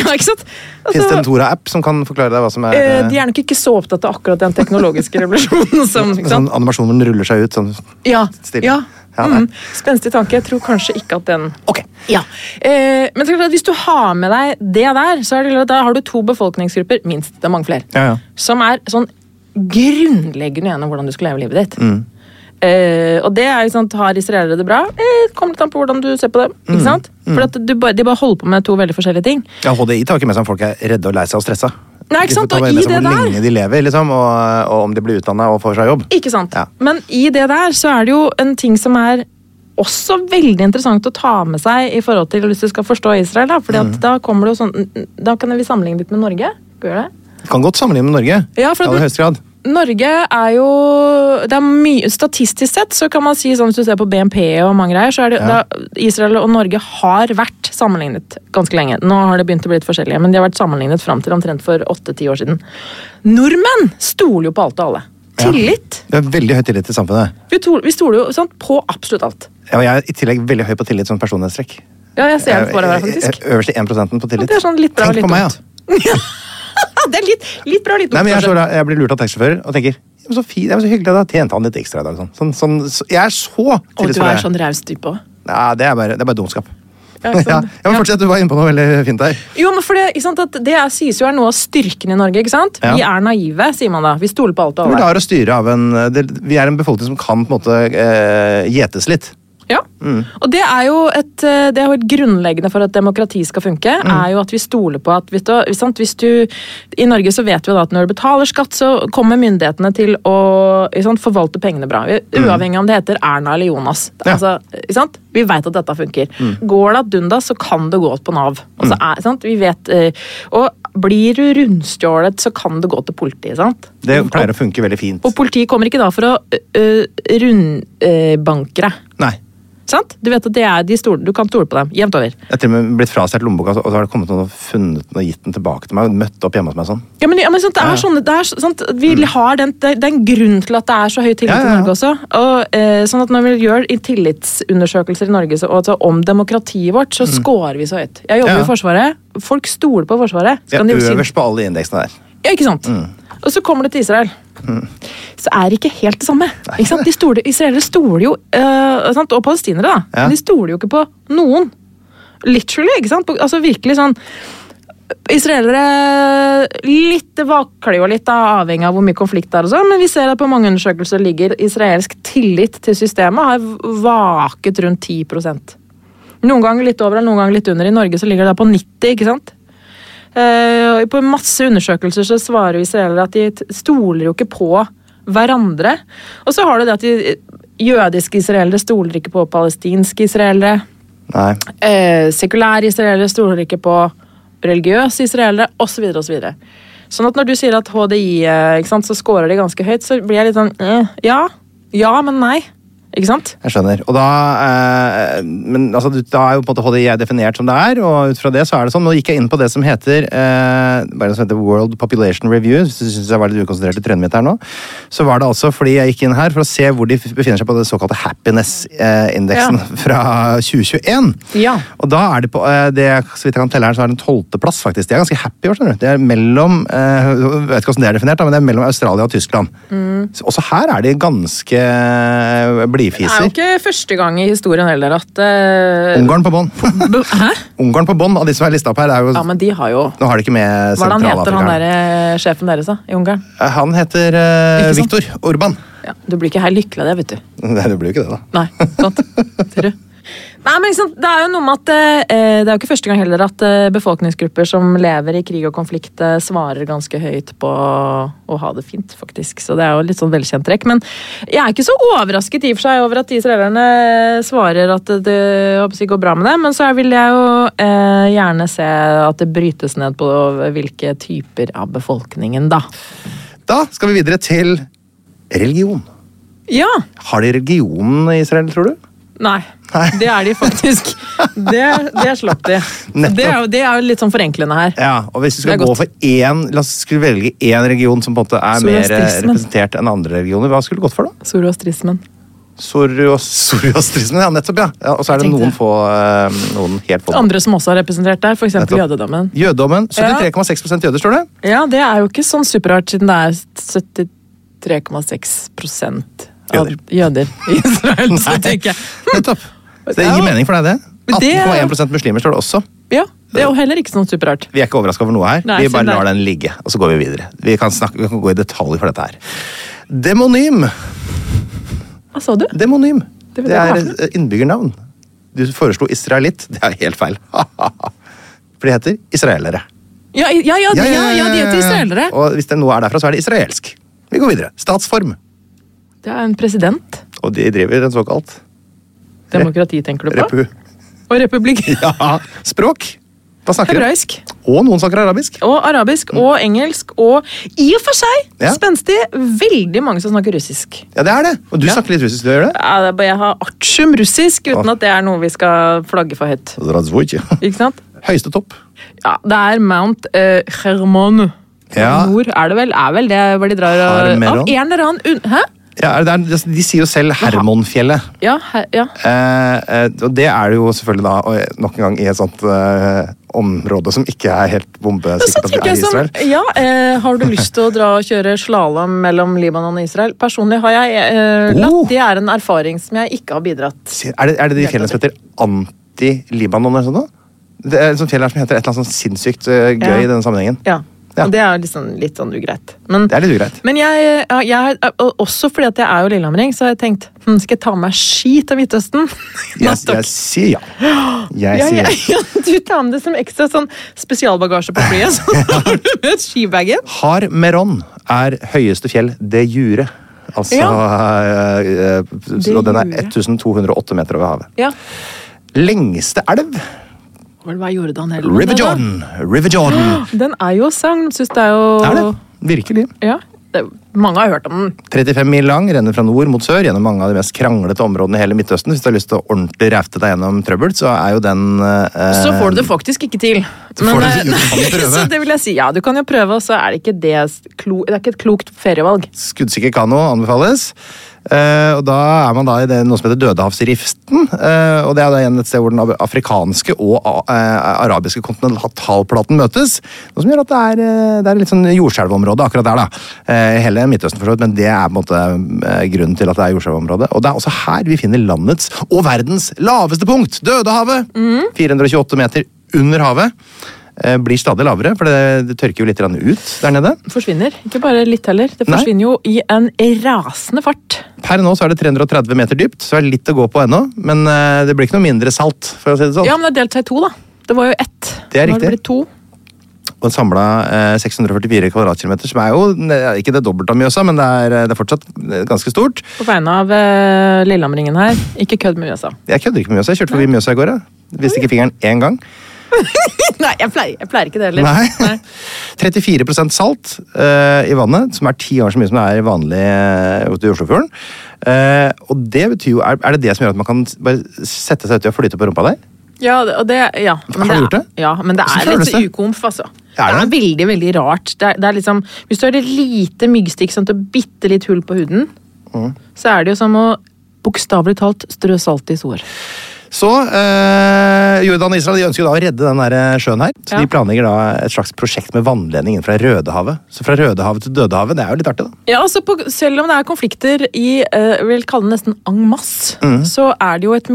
Ja, ikke sant? Fins det Altså- en Tora-app som kan forklare deg hva som er Eh, eh, De er nok ikke så opptatt av akkurat den teknologiske (laughs) revolusjonen. som, Sånn animasjon hvor den ruller seg ut sånn Ja. stille. ja. Ja. Mm. Spenstig tanke. Jeg tror kanskje ikke at den Ok. ja. eh, Men klart hvis du har med deg det der, så er det klart at da har du to befolkningsgrupper, minst. Det er mange flere. Ja, ja. Som er sånn grunnleggende uenige om hvordan du skal leve livet ditt. Mm. Eh, og det er jo sant, Har israelere det bra? Eh, Kommer litt an på hvordan du ser på dem. Mm. ikke sant? For at du De bare holder på med to veldig forskjellige ting. Ja, HDI tar ikke med seg om folk er redde og lei seg og stressa. Nei, ikke sant? Og i det der... hvor lenge de lever, liksom, og, og om de blir utdanna og får seg jobb. Ikke sant? Ja. Men i det der så er det jo en ting som er også veldig interessant å ta med seg i forhold til hvis du skal forstå Israel. Da, fordi Mm. at da kommer det jo sånn Da kan vi sammenligne litt med Norge. Skal vi gjøre det? Kan godt sammenligne med Norge. Ja, for at- grad. Norge er jo det er mye, Statistisk sett så kan man si sånn hvis du ser på BNP og mange greier, så er det, Ja. da, Israel og Norge har vært sammenlignet ganske lenge. Nå har det begynt å bli litt forskjellige, men de har vært sammenlignet fram til omtrent for åtte-ti år siden. Nordmenn stoler jo på alt og alle. Ja. Tillit. Det er veldig høy tillit til samfunnet. Vi, to, vi stoler jo sant, på absolutt alt. Ja, og jeg er i tillegg veldig høy på tillit som personlighetstrekk. Ja, jeg ser det for deg faktisk. Øverste 1 på tillit. Det er sånn litt bra Tenk på meg, dumt. (laughs) (laughs) Det er litt, litt bra litt Nei, men jeg, så, jeg blir lurt av taxisjåfører og tenker så fint, det var så hyggelig, da tjente han litt ekstra i dag. Sånn. Sånn, sånn, så, jeg er så Og du er sånn raus type òg. Ja, det er bare, det er bare dumskap. Ja, (laughs) Ja, men Fortsett, du var inne på noe veldig fint der. Jo, men for det, det sies jo er noe av styrken i Norge. ikke sant? Ja. Vi er naive, sier man da. Vi stoler på alt og Vi lar oss styre av en det, Vi er en befolkning som kan på en måte eh, gjetes litt. Ja. Og det er, jo et, eh, det er jo et grunnleggende for at demokrati skal funke, er jo at vi stoler på at du, hvis du I Norge så vet vi at når du betaler skatt, så kommer myndighetene til å sant, forvalte pengene bra. Uavhengig om det heter Erna eller Jonas. Ja. Altså, sant? Vi veit at dette funker. Går det ad undas, så kan det gå på Nav. Og så er, sant? Vi vet, eh, og blir du rundstjålet, så kan det gå til politiet. sant? Det pleier å funke veldig fint. Og politiet kommer ikke da for å uh, rundbanke deg. Sant? Du vet at det er de store, du kan stole på dem. Jevnt over. Jeg har til og med blitt frastjålet lommeboka, og så har det kommet noen og funnet den og gitt den tilbake til meg. og Møtt opp hjemme hos meg sånn. Ja, men, ja, men sant, det Ja. er sånn, det er sant, Vi har den, det, det er en grunn til at det er så høy tillit Ja, ja, i. Norge også. Og, eh, sånn at Når vi gjør i tillitsundersøkelser i Norge så, og om demokratiet vårt, så scorer vi så høyt. Jeg jobber Mm. Ja. i Forsvaret. Folk stoler på Forsvaret. Så jo øverst på alle indeksene der. Ja, ikke sant? Og så kommer det til Israel. Så er det ikke helt det samme. Ikke sant? De stoler, israelere stoler jo øh, sant? Og palestinere, da. Ja. Men de stoler jo ikke på noen. Literally. ikke sant? Altså virkelig sånn Israelere litt vakler jo litt, da, avhengig av hvor mye konflikt det er, og sånn, men vi ser at på mange undersøkelser ligger israelsk tillit til systemet har vaket rundt 10% Noen ganger litt over og noen ganger litt under. I Norge så ligger det på 90 ikke sant? Eh, på masse undersøkelser så svarer israelere at de stoler jo ikke på hverandre. Og så har du det at de jødiske israelere stoler ikke på palestinske israelere. Nei. Eh, sekulære israelere stoler ikke på religiøse israelere, osv. osv. Sånn at når du sier at HDI eh, ikke sant, så scorer de ganske høyt, så blir jeg litt sånn eh, Ja, ja, men nei. Ikke sant? Jeg skjønner. Og da, eh, men altså, da er jo på en måte HDI definert som det er, og ut fra det så er det sånn. Nå gikk jeg inn på det som heter, eh, det som heter World Population Review, hvis du syns jeg var litt ukonsentrert i trynet mitt her nå. Så var det altså fordi jeg gikk inn her for å se hvor de befinner seg på det såkalte happiness-indeksen Ja. (laughs) fra 2021. Ja. Og da er de på det, så vidt jeg kan telle her, så er det en tolvteplass, faktisk. De er ganske happy i år, skjønner du. Det er mellom eh, Jeg vet ikke hvordan det er definert, da, men det er mellom Australia og Tyskland. Så Også her er de ganske Det er jo ikke første gang i historien heller at uh... Ungarn på bånn. (laughs) Ungarn på bånn av de som er lista opp her. Er jo, Ja, men de har jo Nå har de ikke med Hvordan er heter, han der, eh, sjefen deres da, i Ungarn? Han heter uh, Viktor Orban. Ja, du blir ikke helt lykkelig av det, vet du. (laughs) Nei, du blir jo ikke det, da. Nei, sant? Ser du? Nei, men liksom. Det er jo noe med at eh, det er jo ikke første gang heller at eh, befolkningsgrupper som lever i krig og konflikt, eh, svarer ganske høyt på å ha det fint, faktisk. Så det er jo litt sånn velkjent trekk. Men jeg er ikke så overrasket i og for seg over at israelerne svarer at det, det håper jeg, går bra med det, men så vil jeg jo eh, gjerne se at det brytes ned på hvilke typer av befolkningen, da. Da skal vi videre til religion. Ja! Har de religionen i Israel, tror du? Nei. Nei. Det er de faktisk. Det, det slapp de. Det er, det er jo litt sånn forenklende her. Ja, og hvis vi skal gå godt. for én La oss skulle velge én region som på en måte er mer eh, representert enn andre regioner, hva skulle du gått for, da? Zoroastrismen. Zoroastrismen, ja, nettopp, ja. ja. Og så er det noen få eh, Noen helt få. Andre som også er representert der, f.eks. Jødedommen. Jødedommen. 73,6 jøder, står det. Ja, det er jo ikke sånn superart, siden det er 73,6 av Jøder. i Israel. Så tenker jeg Nettopp. Så det gir mening for deg, det. Men det- 18,1 muslimer står det også. Ja, det er jo heller ikke sånn superrart. Vi er ikke overraska over noe her. Nei, vi bare lar den ligge, og så går vi videre. Vi kan, snakke, vi kan gå i detalj for dette her. Demonym. Hva sa du? Demonym. Det Det er er innbyggernavn. Du foreslo israelitt. Det er helt feil. (laughs) For de heter israelere. Ja, ja, ja, ja, ja, de heter israelere. Og hvis det nå er derfra, så er det israelsk. Vi går videre. Statsform. Det er en president. Og de driver en såkalt Demokrati, tenker du på? repu... Og republikk. (laughs) Ja, språk. Da snakker? Hebraisk. Og noen snakker arabisk. Og arabisk og engelsk og i og for seg Ja. spenstig veldig mange som snakker russisk. Ja, det er det. Og du Ja. snakker litt russisk, du gjør det? Ja, er Jeg har artium russisk, uten Åh. at det er noe vi skal flagge for høyt. Ikke sant? Høyeste topp. Ja, Det er Mount uh, Hermon. Ja. Nord er det vel? Er vel det hvor de drar Harmeron? Av en eller annen. Hæ? Ja, det er, de sier jo selv Hermonfjellet. Ja, her, ja. Eh, eh, og det er det jo selvfølgelig da nok en gang i et sånt eh, område som ikke er helt bombesikkert at det er i Israel. Som, ja, eh, Har du lyst til å dra og kjøre slalåm mellom Libanon og Israel? Personlig har jeg eh, latt. Oh. Det er en erfaring som jeg ikke har bidratt Er det, er det de fjellene som heter Anti-Libanon eller sånn? da? Det er et fjell her som heter et eller annet sånn sinnssykt eh, gøy Ja. i denne sammenhengen. Ja. Ja. Og det er sånn, litt sånn ugreit. Men, Det er litt ugreit. men jeg, jeg, også fordi at jeg er jo lillehamring, så har jeg tenkt hm, skal jeg ta med meg ski til Midtøsten? Jeg, jeg sier ja. Jeg sier ja, (laughs) ja. du tar med det som ekstra sånn spesialbagasje på flyet. Så (laughs) har du med skibagen. Har Meron er høyeste fjell de jure. Altså ja. øh, øh, Og den er 1208 meter over havet. Ja. Lengste elv Hva gjorde Dan Hellman? River Jordan. River Jordan. (gasps) Den er jo sang. Syns det er jo Er det? Virkelig. Ja. Det, mange har hørt om den. 35 mil lang, renner fra nord mot sør gjennom mange av de mest kranglete områdene i hele Midtøsten. Hvis du har lyst til å ordentlig ræfte deg gjennom trøbbel, så er jo den eh, Så får du det faktisk ikke til. Så du det- eh, du kan (laughs) så det vil jeg si. Ja, du kan jo prøve, og så er det ikke det Det er ikke et klokt ferievalg. Skuddsikker kano anbefales. Eh, og da er man da i det, noe som heter Dødehavsriften. eh, og det er da igjen et sted hvor den afrikanske og eh, arabiske kontinentalplaten møtes. Noe som gjør at det er, det er litt sånn jordskjelvområde akkurat der. da. Hele Midtøsten, for så vidt, men det er på en måte grunnen til at det er jordskjelvområde. Og det er også her vi finner landets og verdens laveste punkt! Dødehavet! 428 meter under havet. Eh, blir stadig lavere, for det, det tørker jo litt ut der nede. Forsvinner. Ikke bare litt heller. Det Nei. forsvinner jo i en rasende fart. Per nå så er det 330 meter dypt, så er det litt å gå på ennå. Men eh, det blir ikke noe mindre salt, for å si det sånn. Ja, men det er delt seg i to, da. Det var jo ett. Det er Nå har riktig. blitt to. Og en samla eh, 644 kvadratkilometer, som er jo eh, ikke det dobbelte av Mjøsa, men det er, eh, det er fortsatt eh, ganske stort. På vegne av eh, her. Ikke kødd med Mjøsa. Jeg kødder ikke med Mjøsa. Jeg kjørte forbi Mjøsa i går. Jeg Viste ikke fingeren én gang. (laughs) Nei, jeg pleier, jeg pleier ikke det heller. Nei. 34% (laughs) salt uh, i vannet, som er ti ganger så mye som det er vanlig uh, ute i Oslofjorden. Uh, og det betyr jo, er, er det det som gjør at man kan bare sette seg uti og flyte på rumpa der? Ja, og det, ja. Men Har du gjort det? Ja, men det er litt ukomf, altså. Er Det det? er veldig, veldig rart. Det er, det er liksom, hvis du har et lite myggstikk sånn til bitte litt hull på huden, Mm. så er det jo som å bokstavelig talt strø salt i sår. Så eh, Jordan og Israel de ønsker jo da å redde den der eh, sjøen her. Så Ja. de planlegger da et slags prosjekt med vannledning inn fra Rødehavet. Så fra Rødehavet til Dødehavet, det er jo litt artig, da. Ja, altså på, Selv om det er konflikter i eh, vil kalle det nesten en masse, Mm. så er det jo et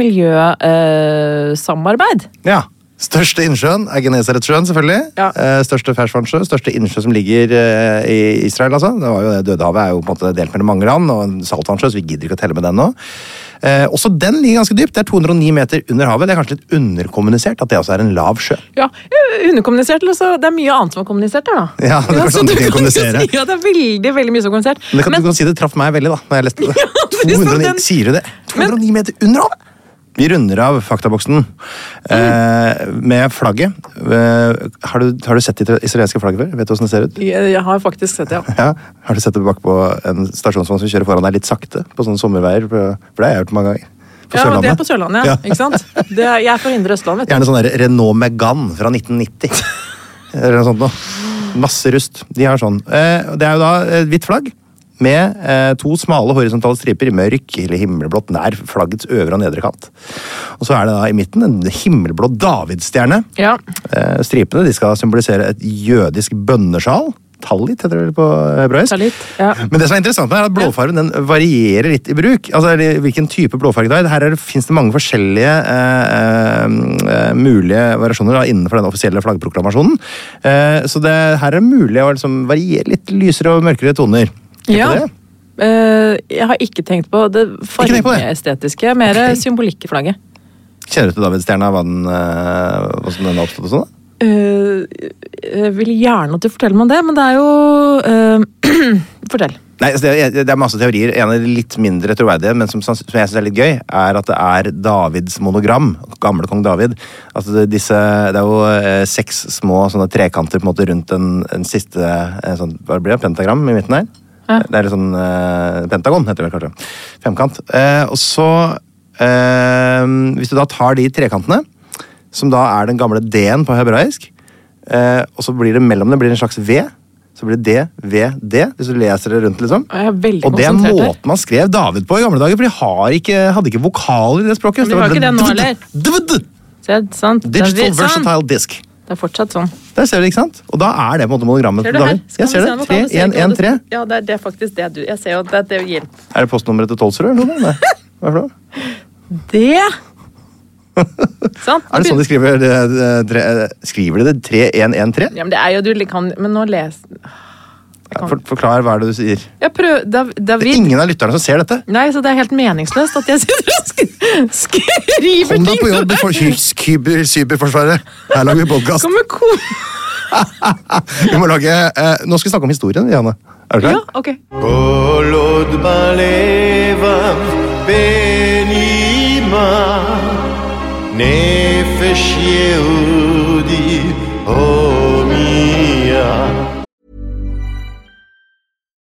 miljøsamarbeid. Ja. Største innsjøen er Genesaretsjøen, selvfølgelig. Ja. Eh, største ferskvannssjø. Største innsjø som ligger eh, i Israel, altså. Det var jo det, Dødehavet er jo på en måte delt mellom mange land, og en saltvannssjø, så vi gidder ikke å telle med den nå. Eh, også den ligger ganske dypt. Det er 209 meter under havet. Det er kanskje litt underkommunisert at det også er en lav sjø. Ja, Underkommunisert, altså, det er mye annet som er kommunisert der, da. Ja, det er kanskje sånn du kan kommunisere. Si, (laughs) ja, det er veldig veldig mye som er kommunisert. Men, det kan, Men- du kan si det traff meg veldig, da, når jeg leste det. det er 209, den- Sier du det? 209 meter under havet! Vi runder av faktaboksen eh, med flagget. Eh, har, du, har du sett det israelske flagget før? Vet du hvordan det ser ut? Jeg, jeg har faktisk sett det, ja. (laughs) Ja, Har du sett det bakpå en stasjonsvogn som kjører foran deg litt sakte? På sånne sommerveier? For det har jeg gjort mange ganger. På ja, Sørlandet. Det er på Sørlandet, ja. Ikke sant? Det jeg er fra Indre Østland, vet du. Gjerne sånn der Renault Megane fra 1990. (laughs) Eller noe sånt noe. Masse rust. De har sånn. Eh, det er jo da et hvitt flagg. Med eh, to smale horisontale striper i mørk eller himmelblått nær flaggets øvre og nedre kant. Og så er det da i midten en himmelblå davidsstjerne. Ja. Eh, stripene de skal symbolisere et jødisk bønnesjal. Tallit heter det på hebraisk. Talit, ja. Men det som er interessant med er at blåfargen den varierer litt i bruk. Altså Hvilken type blåfarge det er. Her fins det, mange forskjellige eh, eh, mulige variasjoner da, innenfor den offisielle flaggproklamasjonen. Eh, så det, her er det mulig å liksom variere litt lysere og mørkere toner. Tenk på Ja. det. Eh, jeg har ikke tenkt på det fargeestetiske, mer okay. symbolikk i flagget. Kjenner du til Davidsstjerna, hva den, uh, hvordan den oppstått og sånn? Eh, jeg vil gjerne at du forteller meg om det, men det er jo uh, (clears throat) Fortell. Nei, altså det, er, det er masse teorier. En av de litt mindre troverdige, men som, som jeg syns er litt gøy, er at det er Davids monogram. Gamle kong David. Altså det, disse, det er jo eh, seks små sånne trekanter på en måte rundt den, en siste eh, sånn, Hva blir det? Pentagram i midten her? Ja. Det er litt sånn eh, Pentagon, heter det vel kanskje. Femkant. Eh, og så eh, Hvis du da tar de trekantene, som da er den gamle D-en på hebraisk, eh, og så blir det mellom det blir det en slags V. Så blir det D, V, D, hvis du leser det rundt, liksom. Og det er måten man skrev David på i gamle dager, for de har ikke, hadde ikke vokaler i det språket. Men de har ikke det nå heller. er Digital versatile disk. Det er fortsatt sånn. Der ser du, ikke sant? Og da er det på en måte monogrammet Ser du her? Jeg ser det. 3, 1, 1, 3. Ja, det er, det faktisk det du Jeg ser jo at det er det hjelper. Er det postnummeret til Tolsrud eller noe? Nei. Hva er det for noe? Det! sånn. (laughs) Er det sånn de skriver det, det, tre, Skriver de det 3113? Ja, men det er jo du kan Men nå les kan- For, forklar hva er det du sier. Jeg prøver David... Det er ingen av lytterne som ser dette. Nei, så det er helt meningsløst at jeg sitter og sk- skriver Kom deg på jobb i for- Cyberforsvaret. Her lager vi podkast. (laughs) Vi må lage eh, Nå skal vi snakke om historien, Janne. Er du Ja, klar? ok. כל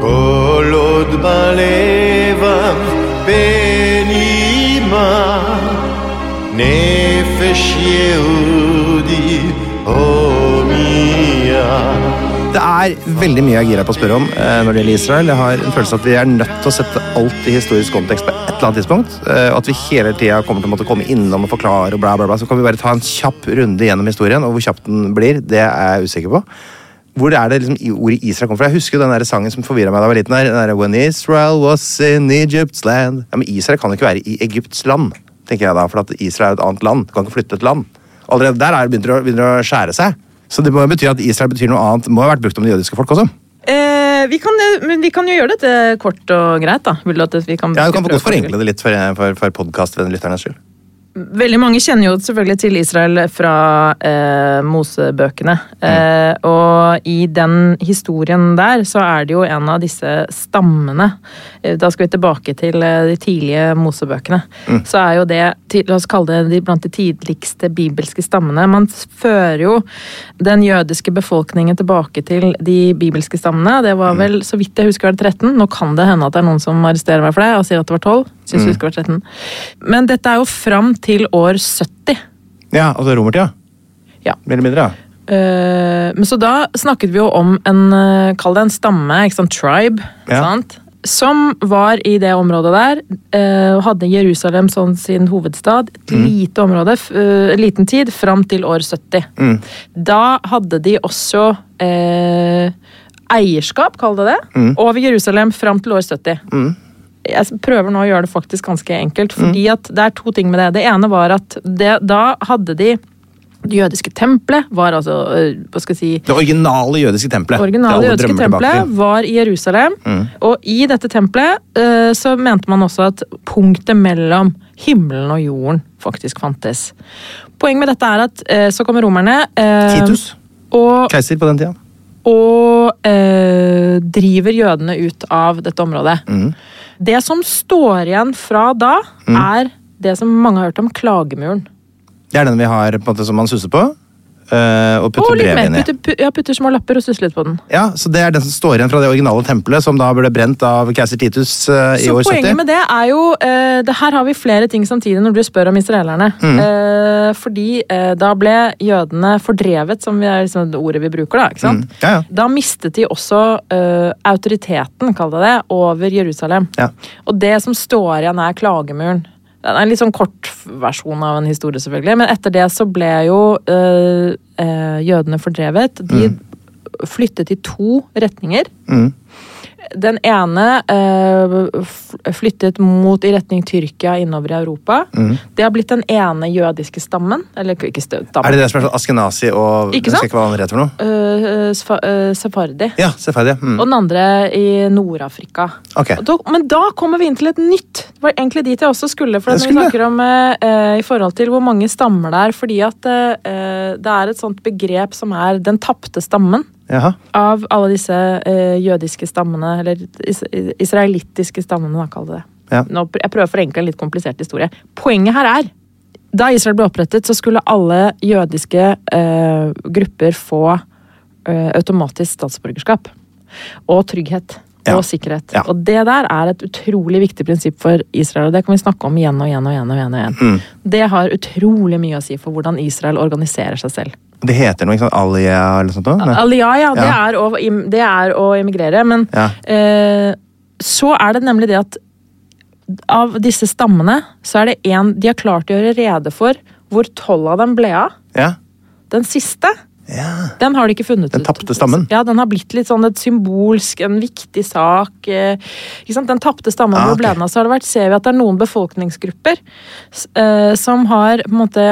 כל עוד בלבם בנימה נפש יהודי הומיה Det er veldig mye jeg er gira på å spørre om eh, når det gjelder Israel. Jeg har en følelse av at vi er nødt til å sette alt i historisk kontekst på et eller annet tidspunkt. eh, Og at vi hele tida kommer til å måtte komme innom og forklare og bla, bla, bla. Så kan vi bare ta en kjapp runde gjennom historien, og hvor kjapp den blir, det er jeg usikker på. Hvor er det liksom ordet Israel kommer fra? Jeg husker jo den der sangen som forvirra meg da jeg var liten. her, den der, When Israel was in Egypt's land. Ja, Men Israel kan jo ikke være i Egypts land, tenker jeg da, for at Israel er et annet land. Du kan ikke flytte et land. Allerede der er det begynner, å, begynner å skjære seg. Så det må jo bety at Israel betyr noe annet. Må ha vært brukt om det jødiske folk også. Eh, vi, kan, eh, men vi kan jo gjøre dette kort og greit, da. Vil du at vi kan Ja, Du kan godt forenkle det litt for, for, for podkastlytternes skyld. Veldig mange kjenner jo selvfølgelig til Israel fra eh, Mosebøkene. Eh, og i den historien der så er det jo en av disse stammene eh, Da skal vi tilbake til eh, de tidlige Mosebøkene. Så er jo det, la oss kalle det de, blant de tidligste bibelske stammene. Man fører jo den jødiske befolkningen tilbake til de bibelske stammene. Det var vel, så vidt jeg husker, var det 13. Nå kan det hende at det er noen som arresterer meg for det og sier at det var 12. Synes jeg husker det var 13. Men dette er jo fram til år 70. Ja, altså romertida. Ja. Mer eller mindre, ja. Uh, men så da snakket vi jo om en, uh, kall det en stamme, ikke sant, tribe, Ja. sant? Som var i det området der, Uh, hadde Jerusalem som sin hovedstad. Et lite område, liten tid, fram til år 70. Da hadde de også eierskap, kall det det, over Jerusalem fram til år 70. Jeg prøver nå å gjøre det faktisk ganske enkelt, fordi at det er to ting med det. Det ene var at det, da hadde de det jødiske tempelet var altså øh, Hva skal jeg si Det originale jødiske tempelet. originale Det originale jødiske tempelet var i Jerusalem. Og i dette tempelet uh, så mente man også at punktet mellom himmelen og jorden faktisk fantes. Poenget med dette er at uh, så kommer romerne Titus. og, Keiser på den tida. og driver jødene ut av dette området. Det som står igjen fra da, er det som mange har hørt om klagemuren. Det er den vi har på en måte som man susser på. Eh, og putter brev mer. inn i. Putter, ja, putter små lapper og susser litt på den. Ja, så Det er den som står igjen fra det originale tempelet, som da ble brent av keiser Titus uh, i Så år 70. Så poenget med det er jo uh, det Her har vi flere ting samtidig når du spør om israelerne. Mm. Uh, fordi da ble jødene fordrevet, som er liksom det ordet vi bruker, da. ikke sant? Mm. Ja, ja. Da mistet de også autoriteten, kall det det, over Jerusalem. Ja. Og det som står igjen, er klagemuren. Det er en litt sånn kort versjon av en historie, selvfølgelig. Men etter det så ble jo øh, øh, jødene fordrevet. De Mm. flyttet i to retninger. Den ene øh, flyttet mot i retning Tyrkia innover i Europa. Mm. Det har blitt den ene jødiske stammen. Eller ikke stammen. Er det det som er sånn Askenazi og Ikke sant? hva heter for noe? Uh, eh, Sefardi. Ja, sefardi. Mm. Og den andre i Nord-Afrika. Ok. Da- Men da kommer vi inn til et nytt. Det var egentlig dit jeg også skulle. For når vi snakker om eh, i forhold til hvor mange stammer det er. Fordi at det er et sånt begrep som er den tapte stammen. Jaha. Av alle disse eh, jødiske stammene, eller is israelittiske stammene, da, kall det det. Ja. Nå, jeg prøver å forenkle en litt komplisert historie. Poenget her er da Israel ble opprettet, så skulle alle jødiske eh, grupper få eh, automatisk statsborgerskap. Og trygghet. Ja. Og sikkerhet. Ja. Og det der er et utrolig viktig prinsipp for Israel, og det kan vi snakke om igjen og igjen og igjen. og igjen, og igjen. Mm. Det har utrolig mye å si for hvordan Israel organiserer seg selv. Det heter noe, ikke sant? Alia eller noe sånt? Alia, ja, det, Ja. Er å, det er å emigrere, men Ja. eh, så er det nemlig det at av disse stammene, så er det en de har klart å gjøre rede for hvor tolv av dem ble av. Ja. Den siste, Ja. den har de ikke funnet ut. Den tapte stammen. Ja, den har blitt litt sånn et symbolsk, en viktig sak. Eh? Den tapte stammen Ah, hvor ble den av? Så har det vært, ser vi at det er noen befolkningsgrupper eh, som har på en måte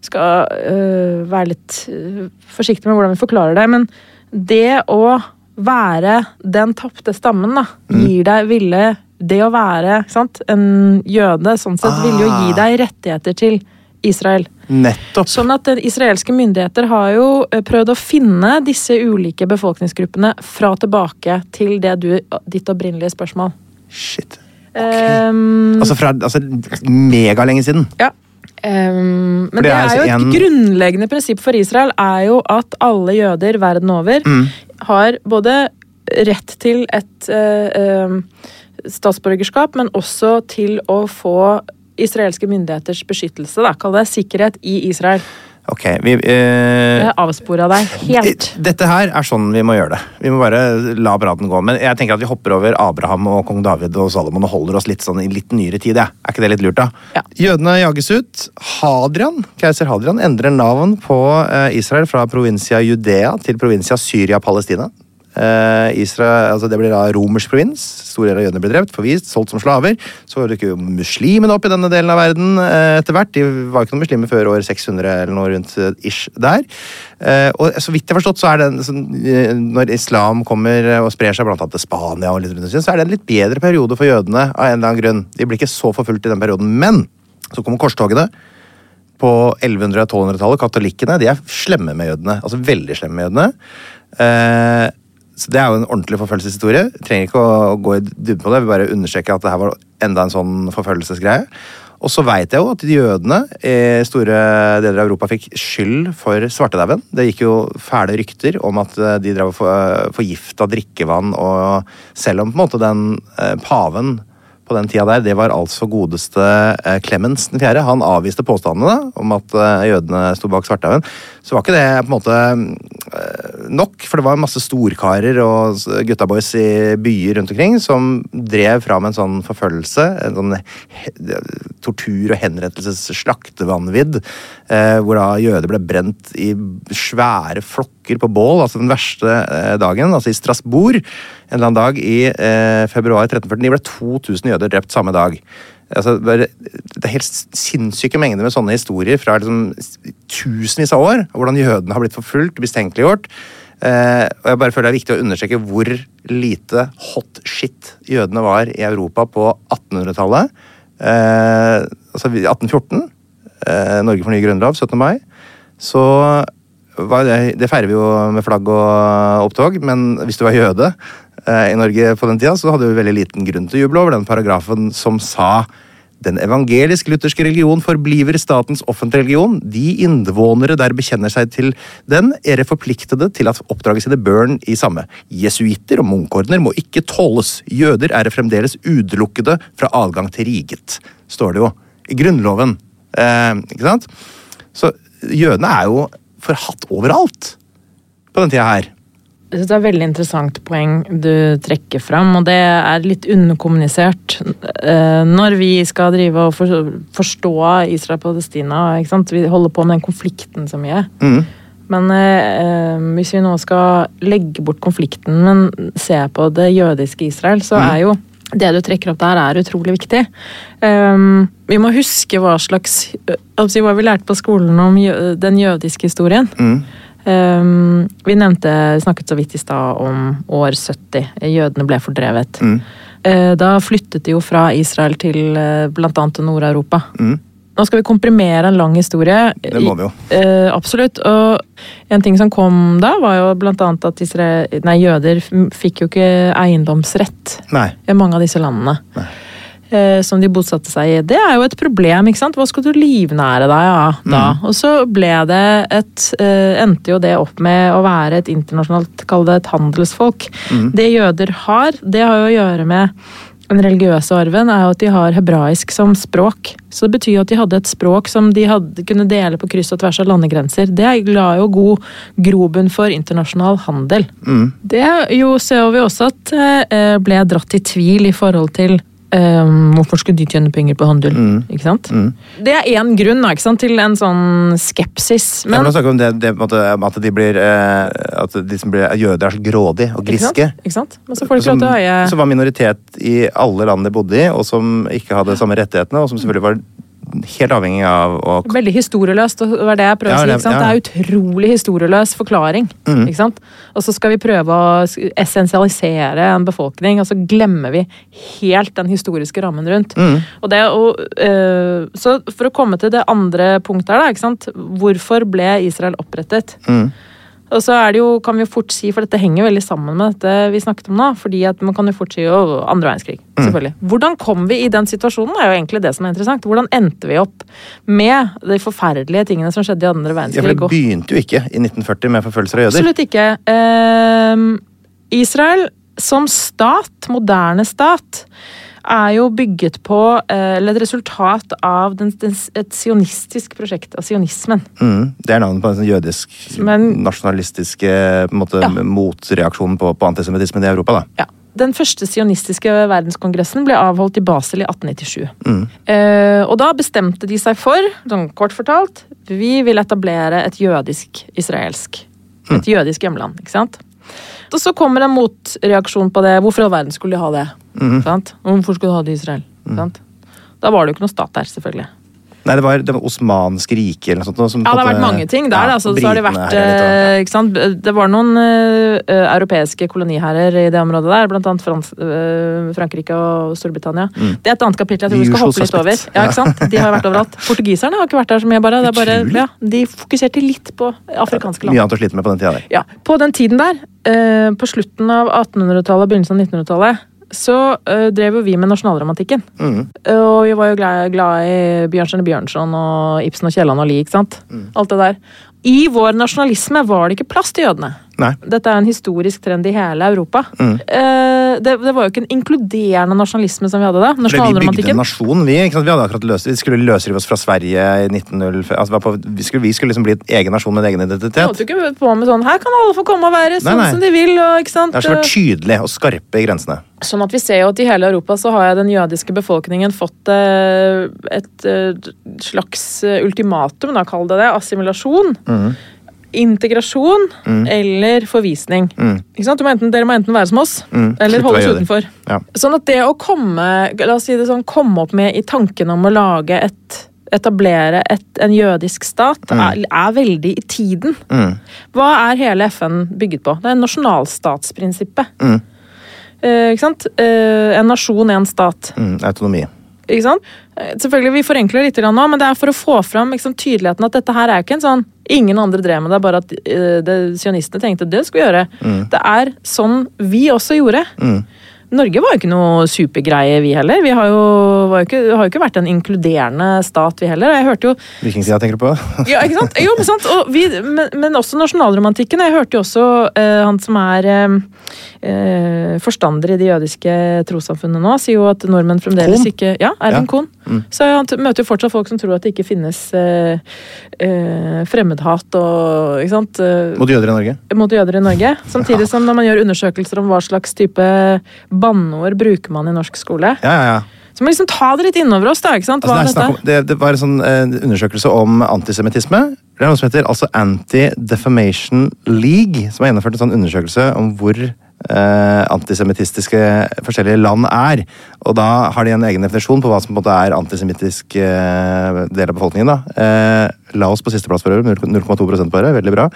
Skal eh, være litt eh, forsiktig med hvordan vi forklarer det, men det å være den tapte stammen, da, Mm. gir deg ville Det å være sant? en jøde, sånn sett, vil jo gi Ah. deg rettigheter til Israel. Nettopp. Sånn at israelske myndigheter har jo eh, prøvd å finne disse ulike befolkningsgruppene fra tilbake til det du, ditt opprinnelige spørsmål. Shit. Ehm, Altså fra altså, megalenge siden. ja. Ehm, men det det er altså jo et en- grunnleggende prinsipp for Israel er jo at alle jøder verden over Mm. har både rett til et uh, statsborgerskap, men også til å få israelske myndigheters beskyttelse. Da. Kall det sikkerhet i Israel. Ok, vi eh, avspora deg helt. Dette her er sånn vi må gjøre det. Vi må bare la praten gå. Men jeg tenker at vi hopper over Abraham og kong David og Salomon og holder oss litt sånn i litt nyere tid. Ja. Er ikke det litt lurt, da? Ja. Jødene jages ut. Hadrian, keiser Hadrian endrer navn på eh, Israel fra provinsia Judea til provinsia Syria-Palestina. Eh, Israel, altså det blir da romersk provins. Store deler av jødene blir drept, forvist, solgt som slaver. Så dukker jo muslimene opp i denne delen av verden eh, etter hvert. De var ikke noen muslimer før år 600 eller noe rundt eh, ish der. Og så vidt jeg har forstått, så er det når islam kommer og sprer seg blant annet til Spania, og litt rundt så er det en litt bedre periode for jødene av en eller annen grunn. De blir ikke så forfulgt i den perioden. Men så kommer korstogene på 1100- og 1200-tallet. Katolikkene de er slemme med jødene. Altså veldig slemme med jødene. Eh, så Det er jo en ordentlig forfølgelseshistorie. Trenger ikke å gå i dybden på det. Vi bare understreke at det her var enda en sånn forfølgelsesgreie. Og så veit jeg jo at jødene i store deler av Europa fikk skyld for svartedauden. Det gikk jo fæle rykter om at eh, de drev og for- forgifta drikkevann, og selv om på en måte den eh, paven på den tida der, det var altså godeste eh, Clemens den fjerde. Han avviste påstandene om at eh, jødene sto bak svartedauden. Så var ikke det på en måte eh, nok, for det var masse storkarer og guttaboys i byer rundt omkring som drev fram en sånn forfølgelse, en sånn tortur- og henrettelses-slaktevanvidd, eh, hvor da jøder ble brent i svære flokker på bål, altså den verste eh, dagen, altså i Strasbourg, en eller annen dag i februar 1349 ble 2000 jøder drept samme dag. Altså, det er helt sinnssyke mengder med sånne historier fra liksom, tusenvis av år. Hvordan jødene har blitt forfulgt, mistenkeliggjort. Eh, og jeg bare føler det er viktig å understreke hvor lite hot shit jødene var i Europa på 1800-tallet. Eh, altså 1814. Eh, Norge får ny grunnlov 17. mai. Så det, det feirer vi jo med flagg og opptog, men hvis du var jøde i Norge på den tida, så hadde vi veldig liten grunn til å juble over den paragrafen som sa den evangelisk-lutherske religion forbliver statens offentlige religion. De innvånere der bekjenner seg til den, er forpliktede til at oppdraget sine børn i samme. Jesuitter og munkordener må ikke tåles. Jøder er fremdeles utelukkede fra adgang til riget, står det jo i Grunnloven. Eh, ikke sant? Så jødene er jo forhatt overalt på den tida her. Jeg synes Det er et veldig interessant poeng du trekker fram, og det er litt underkommunisert eh, når vi skal drive og forstå Israel-Palestina. ikke sant? Vi holder på med den konflikten så mye. Mm. Men eh, hvis vi nå skal legge bort konflikten, men se på det jødiske Israel, så Mm. er jo det du trekker opp der, er utrolig viktig. Um, vi må huske hva slags Hva vi lærte på skolen om den jødiske historien. Mm. Um, vi nevnte, snakket så vidt i stad om år 70. Jødene ble fordrevet. Mm. Uh, Da flyttet de jo fra Israel til uh, blant annet Nord-Europa. Mm. Nå skal vi komprimere en lang historie. Det må vi jo. Uh, absolutt. Og en ting som kom da, var jo annet at Israel, nei, jøder fikk jo ikke eiendomsrett Nei. i mange av disse landene. Eh, som de bosatte seg i. Det er jo et problem. ikke sant? Hva skal du livnære deg av da? Og så ble det et eh, Endte jo det opp med å være et internasjonalt, kall det et handelsfolk. Det jøder har, det har jo å gjøre med den religiøse arven er jo at de har hebraisk som språk. Så det betyr jo at de hadde et språk som de hadde, kunne dele på kryss og tvers av landegrenser. Det la jo god grobunn for internasjonal handel. Det jo ser vi også at eh, ble dratt i tvil i forhold til eh, hvorfor skulle de tjene penger på handel? Ikke sant? Det er én grunn da, ikke sant, til en sånn skepsis. Men, Men, ja, snakke om det, det at de blir eh, At de som blir jøder er så grådige og ikke sant? griske. Ikke sant? Får de Som, som var minoritet i alle land de bodde i, og som ikke hadde samme rettighetene, og som selvfølgelig var helt avhengig av å Veldig historieløst, det var det jeg prøvde å si. ikke sant? ja. Det er utrolig historieløs forklaring. Mm. ikke sant? Og så skal vi prøve å essensialisere en befolkning, og så glemmer vi helt den historiske rammen rundt. Mm. Og det og, øh, så For å komme til det andre punktet her, da, ikke sant? hvorfor ble Israel opprettet? Mm. Og så er det jo, kan vi jo fort si, for dette henger veldig sammen med dette vi snakket om nå, fordi at man kan jo fort si jo andre verdenskrig, Mm. selvfølgelig. Hvordan kom vi i den situasjonen, er jo egentlig det som er interessant. Hvordan endte vi opp med de forferdelige tingene som skjedde i andre Ja, for verdenskrig? det begynte jo ikke i 1940 med forfølgelser av jøder. Absolutt ikke. Eh, Israel som stat, moderne stat, er jo bygget på, eh, eller et resultat av den, den, et sionistisk prosjekt, av sionismen. Mm. Det er navnet på en sånn jødisk Men- nasjonalistiske måte, Ja. motreaksjon på, på antisemittismen i Europa. da. Ja. Den første sionistiske verdenskongressen ble avholdt i Basel i 1897. Mm. Eh, og da bestemte de seg for, sånn kort fortalt, vi vil etablere et jødisk-israelsk. Et jødisk hjemland, ikke sant? Og så kommer en motreaksjon på det. Hvorfor i all verden skulle de ha det? Sant? Og Hvorfor skulle du ha det i Israel? Sant? Da var det jo ikke noe stat der, selvfølgelig. Nei, det var det var osmanske rike eller noe sånt. Som Ja, det har vært mange ting der. Ja, altså, så har det vært, litt, eh, ikke sant? Det var noen uh, europeiske koloniherrer i det området der, blant annet Frans, uh, Frankrike og Storbritannia. Det er et annet kapittel jeg tror vi skal Mm. Hoppe litt over. Ja, ikke sant? De har vært overalt. (laughs) Portugiserne har ikke vært der så mye, bare. Det er bare ja, de fokuserte litt på afrikanske land. Mye annet å slite med på den tida der. Ja, På den tiden der, uh, på slutten av 1800-tallet og begynnelsen av 1900-tallet, så uh, drev jo vi med nasjonalromantikken. Mm. Og vi var jo glad, glad i Bjørnstjerne Bjørnson og Ibsen og Kielland og Lie, ikke sant? Alt det der. I vår nasjonalisme var det ikke plass til jødene. Nei. Dette er en historisk trend i hele Europa. Mm. Eh, det, det var jo ikke en inkluderende nasjonalisme som vi hadde da. Fordi vi bygde en nasjon, vi. Vi, hadde akkurat løst, vi skulle løsrive oss fra Sverige i 1905. Altså, vi på, vi, skulle, vi skulle liksom bli en egen nasjon med en egen Vi identitet. holdt jo ikke på med sånn Her kan alle få komme og være sånn Nei, nei. som de vil. Og, ikke sant? Det har vært tydelig og skarpe i grensene. Sånn at vi ser jo at i hele Europa så har den jødiske befolkningen fått et, et eh, slags eh, ultimatum, da kall det det. Assimilasjon. Mm. Integrasjon eller forvisning. Du må enten, dere må enten være som oss, Mm. eller Slutt holde være oss utenfor. Ja. Sånn at det å komme si det sånn, komme opp med i tanken om å lage et etablere et, en jødisk stat, er, er veldig i tiden. Mm. Hva er hele FN bygget på? Det er nasjonalstatsprinsippet. Mm. Eh, ikke sant? Eh, en nasjon, en stat. Mm. Autonomi. Ikke sant? Eh, Selvfølgelig, Vi forenkler litt nå, men det er for å få fram liksom, tydeligheten at dette her er ikke en sånn Ingen andre drev med det, bare at uh, sionistene tenkte det skulle vi gjøre. Det er sånn vi også gjorde. Mm. Norge var jo ikke noe supergreie, vi heller. Vi har jo, ikke, har jo ikke vært en inkluderende stat, vi heller. Jeg hørte jo Vikingtida, tenker du på? ja, ikke sant? Jo, men, sant? Og vi, men, men også nasjonalromantikken. Jeg hørte jo også uh, han som er eh, forstander i de jødiske trossamfunnene nå, sier jo at nordmenn fremdeles Kohn? ikke Ja, Ervin Ja. Kohn. Mm. Så han møter jo fortsatt folk som tror at det ikke finnes eh, eh, fremmedhat og ikke sant? eh, Mot jøder i Norge? mot jøder i Norge. Samtidig som når man gjør undersøkelser om hva slags type banneord bruker man i norsk skole. Ja, ja, ja. Så må liksom ta det litt innover oss, da. ikke sant? Altså, det, om, det, det var en sånn eh, undersøkelse om antisemittisme. Det er noe som heter altså Anti-Defamation League, som har gjennomført en sånn undersøkelse om hvor eh, antisemittistiske forskjellige land er. Og da har de en egen definisjon på hva som på en måte er antisemittisk eh, del av befolkningen. da. Eh, Laos på sisteplass for øvrig, 0,2% bare. Veldig bra.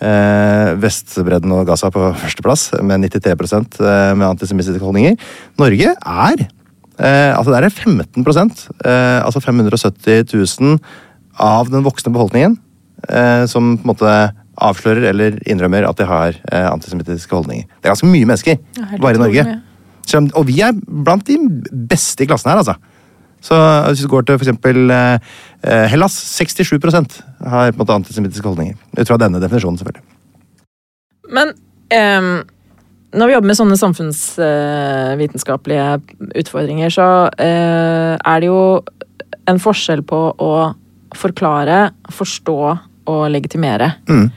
Eh, Vestbredden og Gaza på (laughs) førsteplass, med 93 eh, med antisemittiske holdninger. Norge er eh, altså Der er 15 eh, altså 570 000 av den voksne befolkningen som på en måte avslører eller innrømmer at de har eh, antisemittiske holdninger. Det er ganske mye mennesker bare i Norge. Så, og vi er blant de beste i klassen her, altså. Så hvis vi går til for eksempel eh, eh, Hellas, 67% har på en måte antisemittiske holdninger. Ut fra denne definisjonen, selvfølgelig. Men ehm, når vi jobber med sånne samfunnsvitenskapelige utfordringer, så eh, er det jo en forskjell på å forklare, forstå og legitimere. Mm.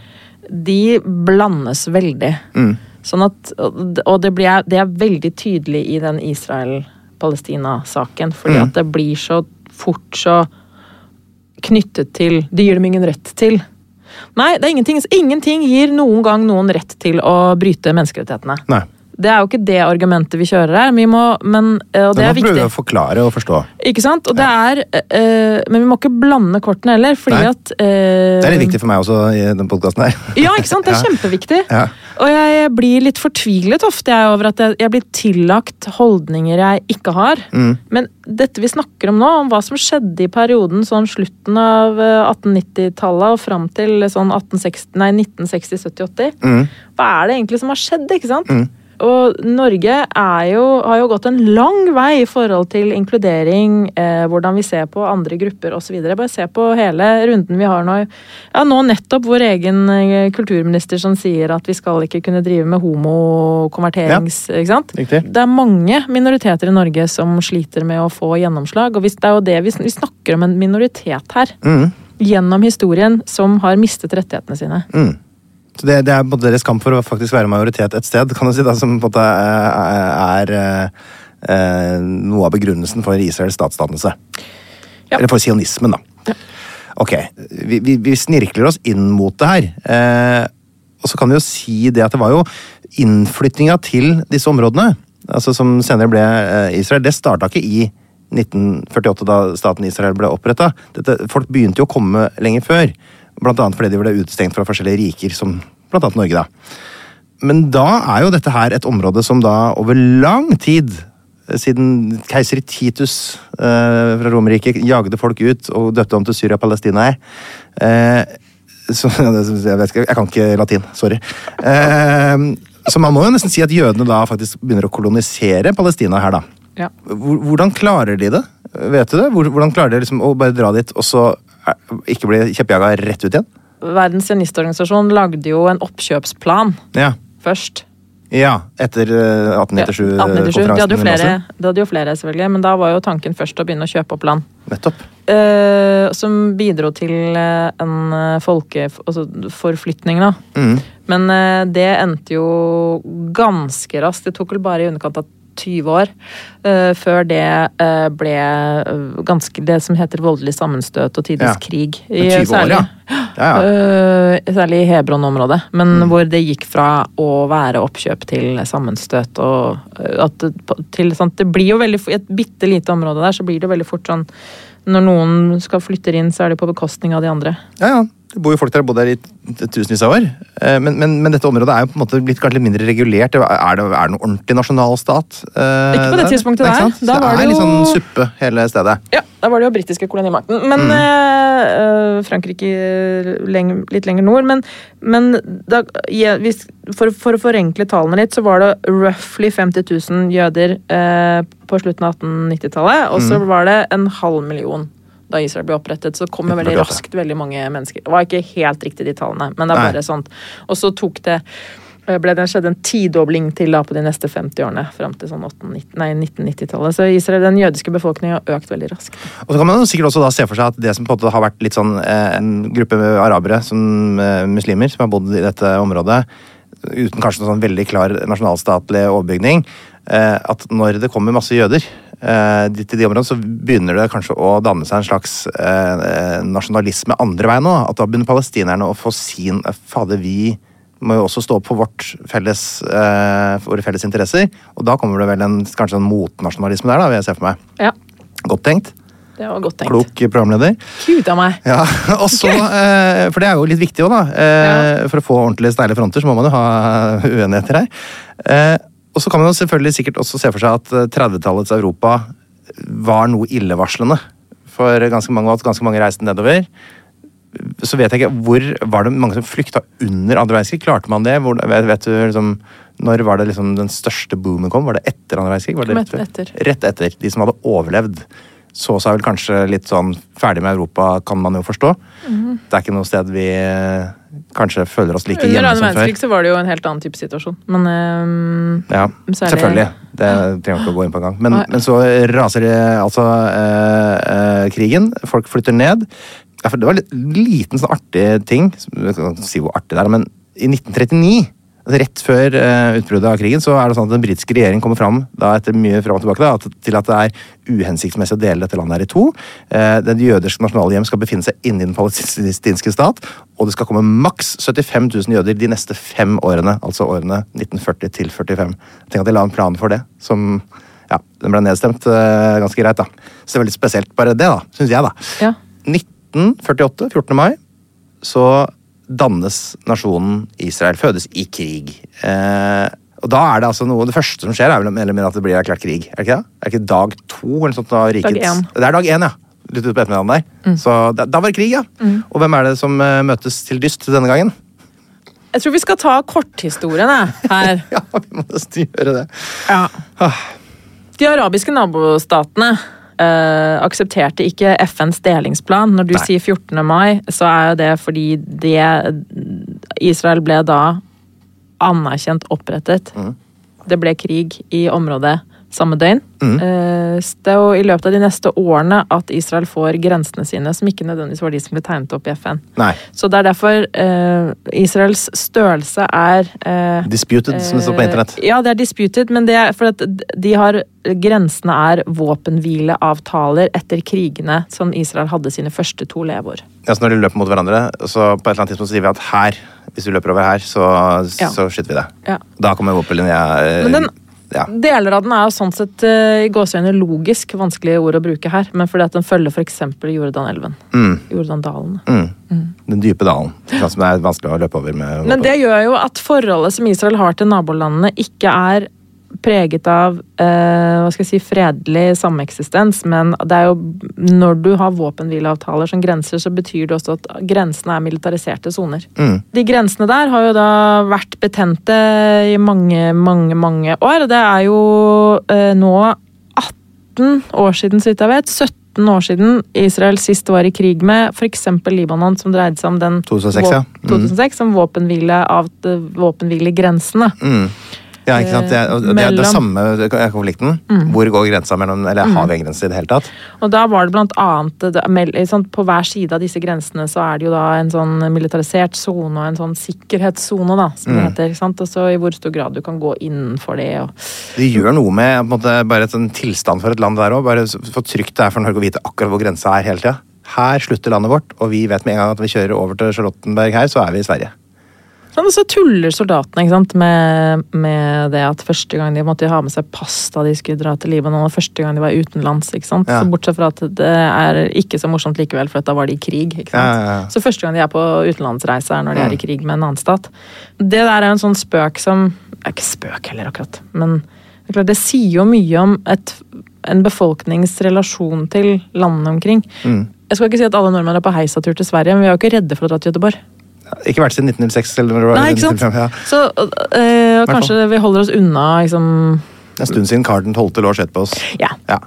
De blandes veldig. Mm. Sånn at, og det, blir, det er veldig tydelig i den Israel-Palestina-saken, fordi Mm. at det blir så fort så knyttet til Det gir dem ingen rett til. Nei, det er ingenting, ingenting gir noen gang noen rett til å bryte menneskerettighetene. Nei. Det er jo ikke det argumentet vi kjører her, vi må, men, eh, og det er viktig vi viktig. prøve å forklare og forstå. Ikke sant? Og det er, eh, men vi må ikke blande kortene heller, fordi Nei. at eh, Det er litt viktig for meg også i den podkasten her. Ja, ikke sant? Det er (laughs) kjempeviktig. Ja. Og jeg blir litt fortvilet ofte jeg, over at jeg, jeg blir tillagt holdninger jeg ikke har. Mm. Men dette vi snakker om nå, om hva som skjedde i perioden sånn slutten av eh, 1890-tallet og fram til sånn 1860, nei, 1960, 70, 80 Mm. Hva er det egentlig som har skjedd, ikke sant? Mm. Og Norge er jo, har jo gått en lang vei i forhold til inkludering, eh, hvordan vi ser på andre grupper osv. Bare se på hele runden vi har nå. Ja, nå nettopp vår egen eh, kulturminister som sier at vi skal ikke kunne drive med homokonverterings... Ikke sant? Riktig. Det er mange minoriteter i Norge som sliter med å få gjennomslag. Og hvis det er jo det vi, vi snakker om en minoritet her, Mm. gjennom historien, som har mistet rettighetene sine. Mm. Så det, det er både deres kamp for å faktisk være majoritet et sted, kan du si, da, som på en måte er, er er noe av begrunnelsen for Israels statsdannelse. Ja. Eller for sionismen, da. Ok, vi, vi, vi snirkler oss inn mot det her. Eh, og så kan vi jo si det at det var jo innflyttinga til disse områdene, altså som senere ble eh, Israel, det starta ikke i 1948, da staten Israel ble oppretta. Folk begynte jo å komme lenger før. Annet fordi de ble utestengt fra forskjellige riker, som annet Norge. da. Men da er jo dette her et område som da over lang tid, eh, siden keiser Titus eh, fra Romerriket jagde folk ut og døpte om til Syria-Palestina eh, så, (laughs) jeg, vet ikke, jeg kan ikke latin, sorry. Eh, så man må jo nesten si at jødene da faktisk begynner å kolonisere Palestina her, da. Ja. Hvordan klarer de det? Vet du det? Hvordan klarer de liksom å bare dra dit og så ikke bli kjeppjaga rett ut igjen? Verdens sionistorganisasjon lagde jo en oppkjøpsplan Ja. først. Ja, etter eh, 1897-konferansen. Ja, 1897. De hadde, flere, de hadde jo flere, selvfølgelig, men da var jo tanken først å begynne å kjøpe opp land. Nettopp. Eh, som bidro til eh, en folkeforflytning, folkeforflytning, da. Mm. Men eh, det endte jo ganske raskt. Det tok vel bare i underkant av 20 år eh, før det eh, ble eh, ganske det som heter voldelig sammenstøt og tidvis Ja. krig. I, 20 år, særlig, ja. Ja, særlig i Hebron-området, men Mm. hvor det gikk fra å være oppkjøp til sammenstøt og at til, sant, det blir jo veldig I et bitte lite område der så blir det veldig fort sånn Når noen skal flytte inn, så er det på bekostning av de andre. Ja, ja. Det bor jo folk der, har bodd der i tusenvis av år. Eh, Men, men, men dette området er jo på en måte blitt kanskje litt mindre regulert. Er det, er det noen ordentlig nasjonalstat? eh, Ikke på det der? tidspunktet der. Da Så var det det er litt jo- sånn suppe hele stedet. Ja, da var det jo britiske kolonimakten. Men Mm. eh, eh, Frankrike leng- litt lenger nord. Men, men da, ja, hvis, for, for å forenkle tallene litt, så var det roughly 50 000 jøder eh, på slutten av 1890-tallet. Og så Mm. var det en halv million da Israel ble opprettet. Så kom jo veldig raskt veldig mange mennesker. Det var ikke helt riktig, de tallene, men det er Nei. bare sånt. Og så tok det eh, ble det skjedd en tidobling til da på de neste 50 årene, fram til sånn 1990-tallet. Så Israel, den jødiske befolkningen har økt veldig raskt. Og så kan man sikkert også da se for seg at det som på en måte har vært litt sånn eh, en gruppe arabere, som eh, muslimer, som har bodd i dette området, uten kanskje noen sånn veldig klar nasjonalstatlig overbygning, at når det kommer masse jøder de- til de områdene, så begynner det kanskje å danne seg en slags eh, nasjonalisme andre veien nå. At da begynner palestinerne å få sin eh, Fader, vi må jo også stå opp for vårt felles, eh, våre felles interesser. Og da kommer det vel en, kanskje en motnasjonalisme der, da, vil jeg se for meg. Ja, Godt tenkt. det var godt tenkt. Klok programleder. Gud a meg. Ja, (laughs) og så, eh, For det er jo litt viktig òg, da. Eh, For å få ordentlig steile fronter så må man jo ha uenigheter her. Eh, og så kan man jo selvfølgelig sikkert også se for seg at eh, 30-tallets Europa var noe illevarslende. For ganske mange, at ganske mange reiste nedover. Så vet jeg ikke, hvor Var det mange som flykta under andre verdenskrig? Klarte man det? Hvor, vet, vet du liksom Når var det liksom den største boomen kom? Var det etter andre verdenskrig? Var det rett etter. Rett etter. De som hadde overlevd, så seg vel kanskje litt sånn ferdig med Europa, kan man jo forstå. Mm. Det er ikke noe sted vi eh, kanskje føler oss like Under hjemme som før. verdenskrig så var det jo en helt annen type situasjon. Men um, Ja, så er selvfølgelig. Det trenger vi ikke å gå inn på engang. Men, men så raser det, altså eh, eh, krigen. Folk flytter ned. Ja, det var en liten sånn artig ting. Jeg kan ikke si hvor artig det er, men i 1939 altså Rett før uh, utbruddet av krigen så er det sånn at den britiske regjeringen kommer fram da, etter mye fram og tilbake da, at, til at det er uhensiktsmessig å dele dette landet her i to. Uh, den jødiske nasjonale hjem skal befinne seg inni den palestinske stat, og det skal komme maks 75 000 jøder de neste fem årene, altså årene 1940 til 45. Tenk at de la en plan for det, som ja, den ble nedstemt uh, ganske greit, da. Så det er veldig spesielt, bare det, da, syns jeg, da. Ja. 1948, 14. mai, så dannes nasjonen Israel. Fødes i krig. Eh, og da er det altså noe, Det første som skjer, er vel eller at det blir erklært krig. Er det ikke det? Er det ikke dag to? eller noe sånt da rikets... Dag én. Det er dag én, ja. Litt ut på ettermiddagen der. Så da, da var det krig, ja. Og hvem er det som eh, møtes til dyst denne gangen? Jeg tror vi skal ta korthistorien her. (laughs) Ja, vi må nesten gjøre det. Ja. De arabiske nabostatene eh, aksepterte ikke FNs delingsplan. Når du Nei. sier 14. mai, så er jo det fordi det Israel ble da anerkjent opprettet. Mm. Det ble krig i området samme døgn. Mhm. Eh, det er jo i løpet av de neste årene at Israel får grensene sine, som ikke nødvendigvis var de som ble tegnet opp i FN. Nei. Så det er derfor uh, Israels størrelse er uh, Disputed, som det står på internett. Ja, det er disputed, men det er fordi de har Grensene er våpenhvileavtaler etter krigene som Israel hadde sine første to leveår. Ja, så når de løper mot hverandre, så på et eller annet tidspunkt så sier vi at her, hvis du løper over her, så, Ja. så skyter vi deg. Ja. Da kommer våpenlinja eh, ja. Deler av den er jo sånn sett eh, i gåseøyne logisk vanskelige ord å bruke her, men fordi at den følger f.eks. Jordanelven. Mm, Jordandalen. mm. Den dype dalen. Som er vanskelig å løpe over med Men det gjør jo at forholdet som Israel har til nabolandene, ikke er preget av eh, hva skal jeg si, fredelig sameksistens, men det er jo når du har våpenhvileavtaler som grenser, så betyr det også at grensene er militariserte soner. Mm. De grensene der har jo da vært betente i mange, mange, mange år. Det er jo eh, nå 18 år siden, så vidt jeg vet. 17 år siden Israel sist var i krig med f.eks. Libanon, som dreide seg om den 2006, ja. mm. 2006 som våpenhvile av våpenhvilegrensene. Mm. Ja, ikke sant? Det, er- det, er det samme konflikten. Hvor går grensa mellom Eller har vi en grense i det hele tatt? Og da var det blant annet På hver side av disse grensene så er det jo da en sånn militarisert sone og en sånn sikkerhetssone, da, som det Mm. heter. ikke sant? Og så i hvor stor grad du kan gå innenfor det. og Det gjør noe med måte, bare et sånn tilstand for et land der òg. Bare så trygt det er for Norge å vite akkurat hvor grensa er hele tida. Her slutter landet vårt, og vi vet med en gang at vi kjører over til Charlottenberg her, så er vi i Sverige. Sånn, så tuller soldatene ikke sant, med, med det at første gang de måtte ha med seg pass da de skulle dra til Libanon, og første gang de var utenlands. ikke sant? Ja. Så Bortsett fra at det er ikke så morsomt likevel, for at da var de i krig. ikke sant? Ja, ja. Så første gang de er på utenlandsreise, er når de Mm. er i krig med en annen stat. Det der er en sånn spøk som Det er ikke spøk heller, akkurat, men det, klart, det sier jo mye om et, en befolknings relasjon til landene omkring. Mm. Jeg skal ikke si at alle nordmenn er på heisatur til Sverige, men vi er jo ikke redde for å dra til Göteborg. Ikke vært siden 1906 eller når det var Nei, ikke sant? 1905, ja. Så øh, Hvertfall. kanskje vi holder oss unna liksom En stund siden Karl 12. lå skjedd på oss. Ja. Ja.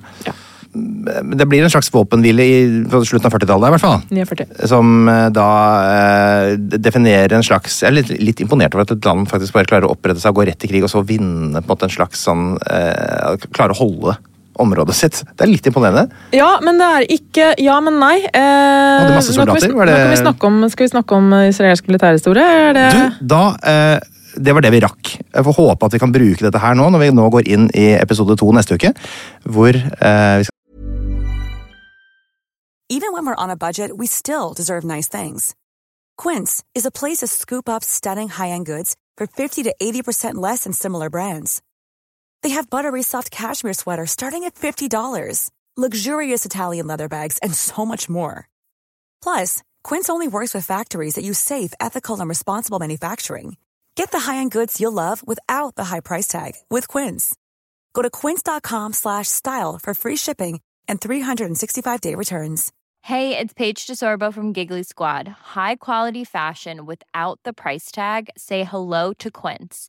Det blir en slags våpenhvile i på slutten av 40-tallet, i hvert fall. 49. Som eh, da eh, definerer en slags Jeg er litt, litt imponert over at et land faktisk bare klarer å opprette seg og gå rett i krig, og så vinne på en måte en slags sånn eh, Klare å holde området sitt. Det er litt imponerende. Ja, men det er ikke Ja, men nei. Eh, Hadde masse nå soldater, var det- Nå vi om, skal vi snakke om israelsk militærhistorie? Er det Du, da eh, det var det vi rakk. Jeg får håpe at vi kan bruke dette her nå, når vi nå går inn i episode to neste uke, hvor eh, vi skal Even when we're on a budget, we still deserve nice things. Quince is a place to scoop up stunning high-end goods for 50 to 80% less than similar brands. They have buttery soft cashmere sweaters starting at $50, luxurious Italian leather bags, and so much more. Plus, Quince only works with factories that use safe, ethical, and responsible manufacturing. Get the high-end goods you'll love without the high price tag with Quince. Go to quince.com slash style for free shipping and 365-day returns. Hey, it's Paige DeSorbo from Giggly Squad. High quality fashion without the price tag. Say hello to Quince.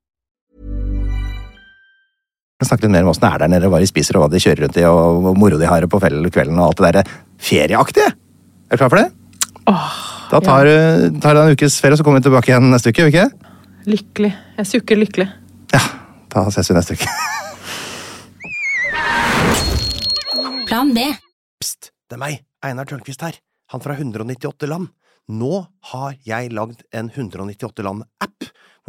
Snakke litt mer om åssen det er der nede, hva de spiser og hva de kjører rundt i, og hvor moro de har det på kvelden og alt det derre ferieaktige. Er du klar for det? da tar du tar du en ukes ferie, så kommer vi tilbake igjen neste uke, gjør vi ikke? Lykkelig. Jeg sukker lykkelig. Ja. Da ses vi neste uke. Plan B. Pst, det er meg, Einar Tørnquist her. Han fra 198 land. Nå har jeg lagd en 198 land-app,